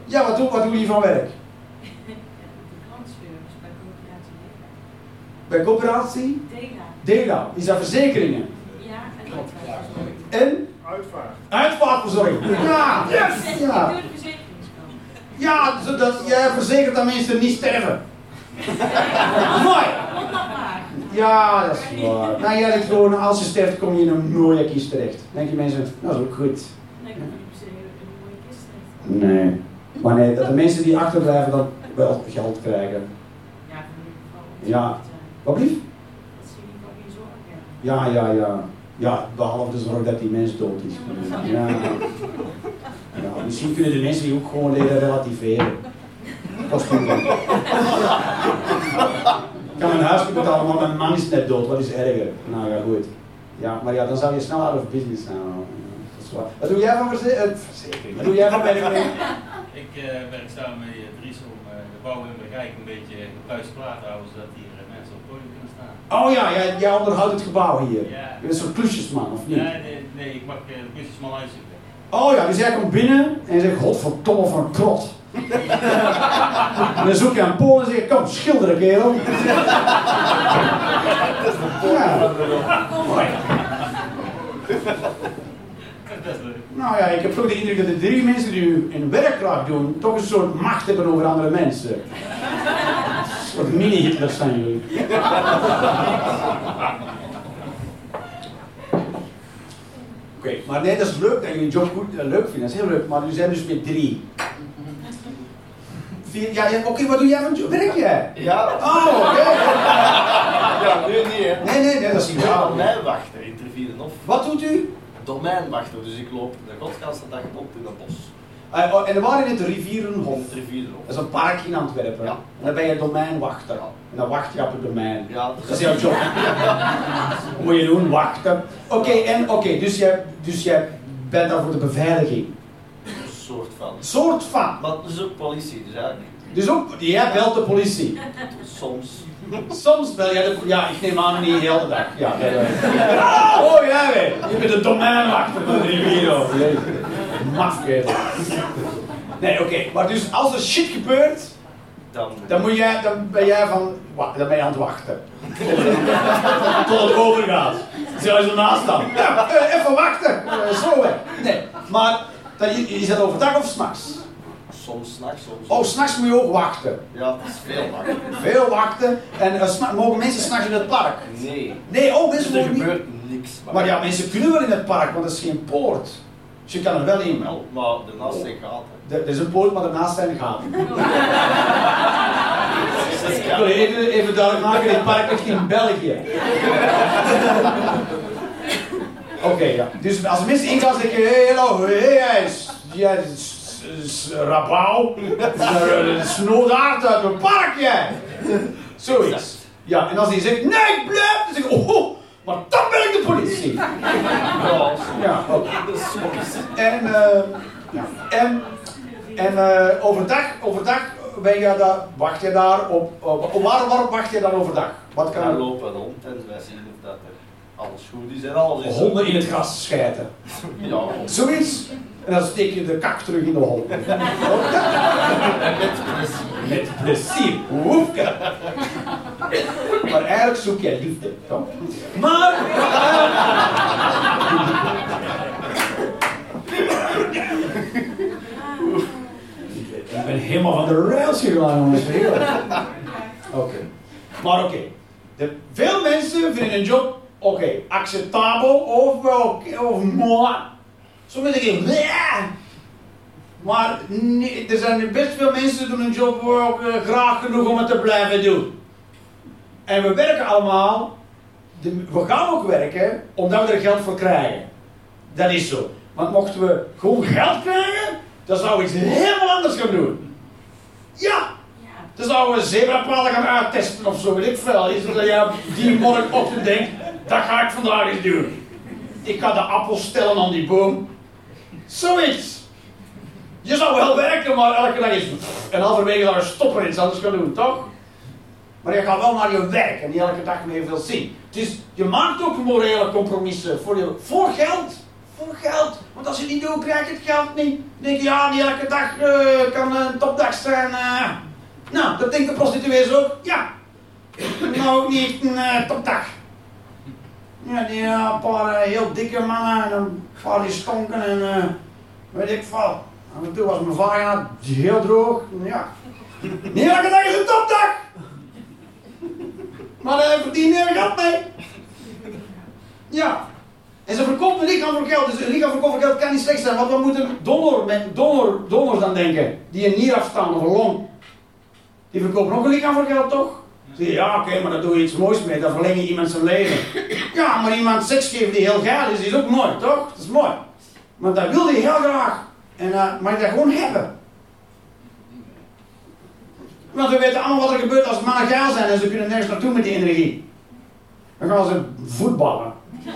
S1: Ja, wat doen, wat doen jullie van werk?
S5: Brandservice bij coöperatie
S1: Bij coöperatie?
S5: Dela.
S1: Dela, is dat verzekeringen?
S5: Ja, en dat
S1: En?
S2: Uitvaart.
S1: Uitvaartverzorging. Ja, yes, ja.
S5: Door de verzekeringskant.
S1: Ja, zodat jij verzekert dat mensen niet sterven. Mooi. Ja, dat is waar. Nou, jij denkt gewoon, als je sterft, kom je in een mooie kist terecht. Denk je mensen, nou, dat is ook goed.
S5: Nee, ik niet per se een mooie kist terecht.
S1: Nee. Maar nee, dat de mensen die achterblijven dan wel geld krijgen.
S5: Ja, voor ieder geval.
S1: Ja. Wat lief?
S5: Dat ze hebben.
S1: Ja, ja, ja. Ja, behalve de zorg dat die mens dood is. Ja. ja. Misschien kunnen de mensen die ook gewoon leren relativeren. Dat is goed. Ik kan mijn huis betalen, maar mijn man is net dood. Wat is erger? Nou ja, goed. Ja, maar ja, dan zou je snel out of business zijn. Ja, dat is waar. Wat doe jij van eh, verzekering? Wat doe jij van werk?
S6: Ik eh, werk samen met Dries om eh, de bouw in Bergijk een beetje klaar te houden, zodat hier eh, mensen op het podium kunnen staan.
S1: Oh ja, jij, jij onderhoudt het gebouw hier.
S6: Ja.
S1: Je bent zo'n klusjesman, of niet?
S6: Nee, nee, nee, ik mag uh, de klusjesman uitzoeken.
S1: Oh ja, dus jij komt binnen en je zegt, godverdomme van een krot. en dan zoek je een pool en zeg je, kom, schilderen kerel. Ja.
S4: Mooi.
S6: Dat is leuk.
S1: Nou ja, ik heb toch de indruk dat de drie mensen die nu een werkkracht doen, toch een soort macht hebben over andere mensen. Een soort mini-Hitlers zijn jullie. Oké, maar nee, dat is leuk dat jullie een job goed, eh, leuk vinden, dat is heel leuk, maar jullie zijn dus met drie. Vier, ja, ja oké, wat doe jij van job? Werk jij?
S2: Ja,
S1: Oh, oké.
S2: ja, nu niet hè.
S1: Nee, nee, nee, dat is niet waar.
S2: domeinwachter in Tervierenhof.
S1: Wat doet u?
S2: Domeinwachter, dus ik loop de godganse dag op in het bos.
S1: Eh, oh, en er waren in het Rivierenhof.
S2: In Tervierenhof.
S1: Dat is een park in Antwerpen.
S2: Ja.
S1: En dan ben je domeinwachter. En dan wacht je op het domein.
S2: Ja,
S1: Dat is jouw job. Wat moet je doen? Wachten. Oké, en oké, dus, jij, dus jij bent daar voor de beveiliging.
S2: een soort van.
S1: Soort van.
S2: Maar het is ook politie, dus eigenlijk
S1: Dus ook, jij belt de politie.
S2: soms.
S1: Soms bel jij de. Ja, ik neem aan niet de hele dag. Ja, ja, ja. Oh, weet. Je bent de domeinwachter van de Riviero. Mafketel. Nee, oké. Maar dus als er shit gebeurt,
S2: Dan,
S1: Dan, moet jij, dan ben jij van, dan ben je aan het wachten. Tot het overgaat. Zou je zo naast staan. Ja, eh, even wachten. Eh, zo hè. Nee, maar dan, is dat overdag of s'nachts?
S2: Soms s'nachts, soms.
S1: Oh, s'nachts moet je ook wachten.
S2: Ja, het is veel wachten.
S1: Veel wachten. En eh, s'na- mogen mensen s'nachts in het park?
S2: Nee.
S1: Nee, oh, mensen
S2: Dus er
S1: mogen niet.
S2: gebeurt niks.
S1: Maar ja, mensen kunnen wel in het park, want dat is geen poort. Dus je kan er wel in.
S2: Wel, maar daarnaast zijn gaten.
S1: Er is een poort, maar daarnaast zijn gaten.
S2: Dus
S1: Ik wil even, even duidelijk maken, dit park ligt in België. Oké, ja. Dus als mensen ingaan zeggen, hé, hallo, hé, hij is, is rabauw, snoodaard uit mijn park, jij. Zoiets. Ja, en als hij zegt, nee, blijf, dan zeg ik, oh, maar dan ben ik de politie.
S2: Ja, soms.
S1: En, eh, ja. en, en eh, overdag, overdag ben je daar, wacht je daar op, op, waar, waarop wacht je dan overdag? Wat
S2: We
S1: kan
S2: lopen rond en wij zien of dat er alles goed is en alles is.
S1: Honden in het gras schijten.
S2: Ja,
S1: Zoiets. En dan steek je de kak terug in de hol.
S2: met plezier.
S1: Met plezier. Woefke. Maar eigenlijk zoek jij liefde. Toch? Maar... Ik ben helemaal van de rails gegaan, jongens. Oké. Maar oké. De- Veel mensen vinden een job, oké, acceptabel of wel, of mooi. Sommigen zeggen, "Bleh." Maar nee, er zijn best veel mensen die doen een job ook, eh, graag genoeg om het te blijven doen. En we werken allemaal, de- we gaan ook werken omdat we er geld voor krijgen. Dat is zo. Want mochten we gewoon geld krijgen, dan zouden we iets helemaal anders gaan doen. Ja, dan zouden we zebrapaden gaan uittesten of zo, weet ik veel. Iets dat je op die morgenochtend denkt, dat ga ik vandaag eens doen. Ik ga de appels stellen aan die boom. Zoiets. Je zou wel werken, maar elke dag is en halverwege je stoppen en iets anders gaan doen, toch? Maar je gaat wel naar je werk en niet elke dag meer veel zien. Dus je maakt ook morele compromissen voor, je, voor geld. Voor geld. Want als je niet doet, krijg je het geld niet. Dan denk je, ja, niet elke dag eh, kan een topdag zijn. eh. Nou, dat denken prostituees ook. Ja. Nou, ook niet een eh, topdag. Ja, die eh, een paar eh, heel dikke mannen en een paar die stonken en eh, weet ik. Af en toe was mijn vagina heel droog. Ja. Niet elke dag is een topdag. Maar daar verdienen er geld mee. Ja. En ze verkoopt een lichaam voor geld. Dus een lichaam verkopen voor geld kan niet slecht zijn. Want we moeten donor, met donor, dan denken. Die een nier afstaan of een long. Die verkopen ook een lichaam voor geld, toch? Ja, oké, maar daar doe je iets moois mee. Dan verleng je iemand zijn leven. Ja, maar iemand seks geven die heel geil is, is ook mooi, toch? Dat is mooi. Want dat wil je heel graag. En uh, maar je dat gewoon hebben. Want we weten allemaal wat er gebeurt als mannen geil zijn en ze kunnen nergens naartoe met die energie. Dan gaan ze voetballen.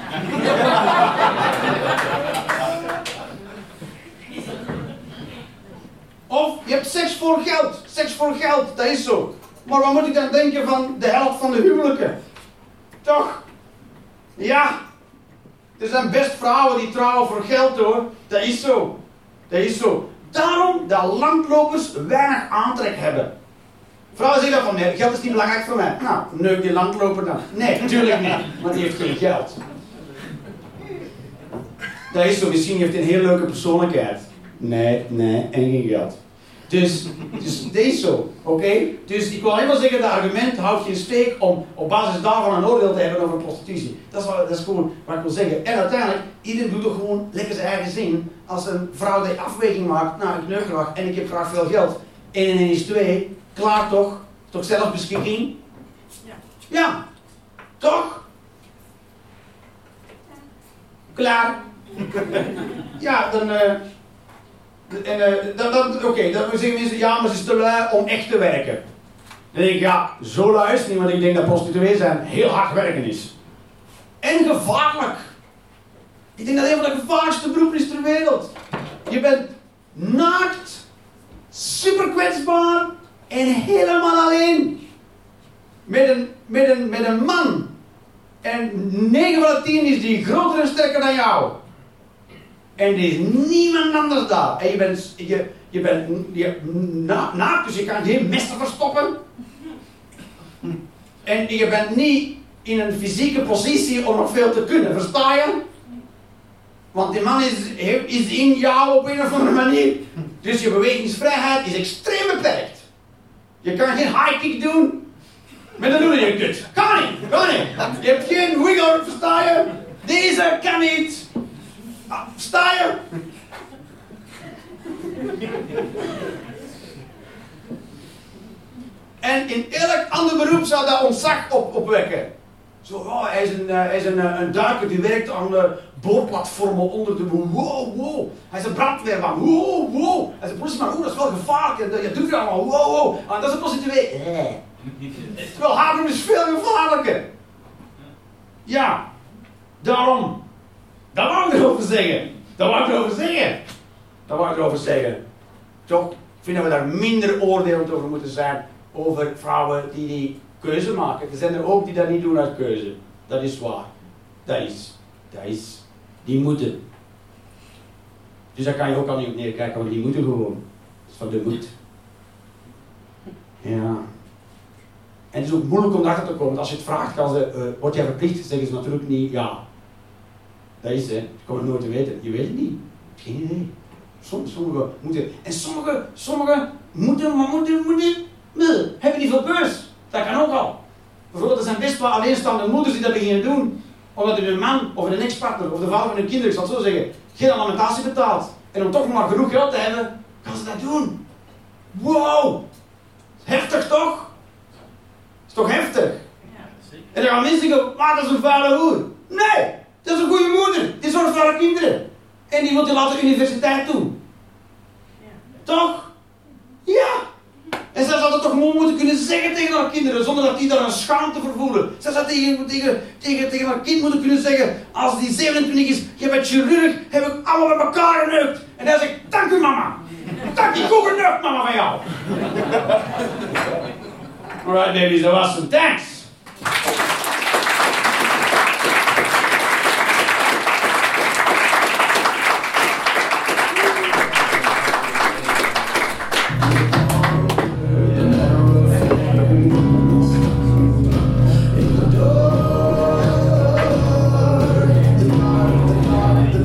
S1: Of je hebt seks voor geld. Seks voor geld, dat is zo. Maar wat moet ik dan denken van de helft van de huwelijken? Toch? Ja. Er zijn best vrouwen die trouwen voor geld hoor. Dat is zo. Dat is zo. Daarom dat landlopers weinig aantrek hebben. Vrouwen zeggen dan van, nee, geld is niet belangrijk voor mij. Nou, neuk die landloper dan. Nee, natuurlijk niet, want die heeft geen geld. Dat is zo, misschien heeft hij een heel leuke persoonlijkheid. Nee, nee, en geen geld. Dus, dus is zo, oké? Dus ik wil alleen maar zeggen, dat argument houdt je steek om op basis daarvan een oordeel te hebben over prostitutie. Dat is, wat, dat is gewoon wat ik wil zeggen. En uiteindelijk, iedereen doet er gewoon lekker zijn eigen zin. Als een vrouw die afweging maakt, nou ik neuk graag en ik heb graag veel geld. 1 en 1 is 2, klaar toch? Toch zelfbeschikking?
S5: Ja.
S1: Ja, toch? Klaar. Ja, dan... eh en, eh, dan, dan, Oké, dan zeggen mensen, ja, maar ze is te lui om echt te werken. Dan denk ik, ja, zo lui is het niet, want ik denk dat prostituee zijn heel hard werken is. En gevaarlijk. Ik denk dat een van de gevaarlijkste beroepen is ter wereld. Je bent naakt, super kwetsbaar en helemaal alleen. Met een, met een, met een man. En 9 van de 10 is die groter en sterker dan jou. En er is niemand anders daar. En je bent, je, je bent je, na, naakt, dus je kan geen messen verstoppen. En je bent niet in een fysieke positie om nog veel te kunnen, versta je? Want die man is, is in jou op een of andere manier. Dus je bewegingsvrijheid is extreem beperkt. Je kan geen high kick doen. Met een doe je kut. Kan niet, kan niet. Je hebt geen wiggle, versta je? Deze kan niet. Ah, Sta je? En in elk ander beroep zou dat ontzag op, opwekken. Zo, oh, hij is, een, eh, hij is een, eh, een duiker die werkt aan de boorplatformen onder de boel. Wow, wow. Hij is een brandweerman. Wow, wow. Hij is een politieman. Oeh, dat is wel gevaarlijk. En, eh, Je doet het allemaal. Wow, wow. En dat is een prostituee. Eh. Terwijl Haarlem is veel gevaarlijker. Ja, daarom. Daar wou ik erover zeggen. Daar wou ik erover zeggen. Daar wou ik erover zeggen. Toch vind dat we daar minder oordelend over moeten zijn. Over vrouwen die die keuze maken. Er zijn er ook die dat niet doen uit keuze. Dat is waar. Dat is. Dat is. Die moeten. Dus daar kan je ook al niet op neerkijken, want die moeten gewoon. Dat is van de moed. Ja. En het is ook moeilijk om daarachter te komen. Als je het vraagt, kan ze, uh, word jij verplicht? Zeggen ze natuurlijk niet ja. Dat is het nooit te weten. Je weet het niet. Geen idee. Sommigen moeten. En sommigen, sommigen moeten, maar moeten, moeten. Nee, hebben niet veel beurs. Dat kan ook al. Bijvoorbeeld, er zijn best wel alleenstaande moeders die dat beginnen doen. Omdat hun man of een ex-partner of de vader van hun kinderen, ik zal het zo zeggen, geen alimentatie betaalt. En om toch maar genoeg geld te hebben, gaan ze dat doen. Wow! Heftig toch? Is toch heftig? En dan gaan mensen zeggen, maar dat is een vuile hoer. Nee! Dat is een goede moeder. Die zorgt voor haar kinderen. En die wil die later universiteit doen.
S5: Ja.
S1: Toch? Ja. En zij zou dat toch gewoon moeten kunnen zeggen tegen haar kinderen, zonder dat die daar een schaamte voor voelen. Zij zou tegen, tegen, tegen, tegen haar kind moeten kunnen zeggen, als die 27 is, je bent chirurg, heb ik allemaal met elkaar geneukt. En dan zeg ik, dank u mama. Dank die koe geneukt mama van jou. Alright babies, dat was hem. Thanks.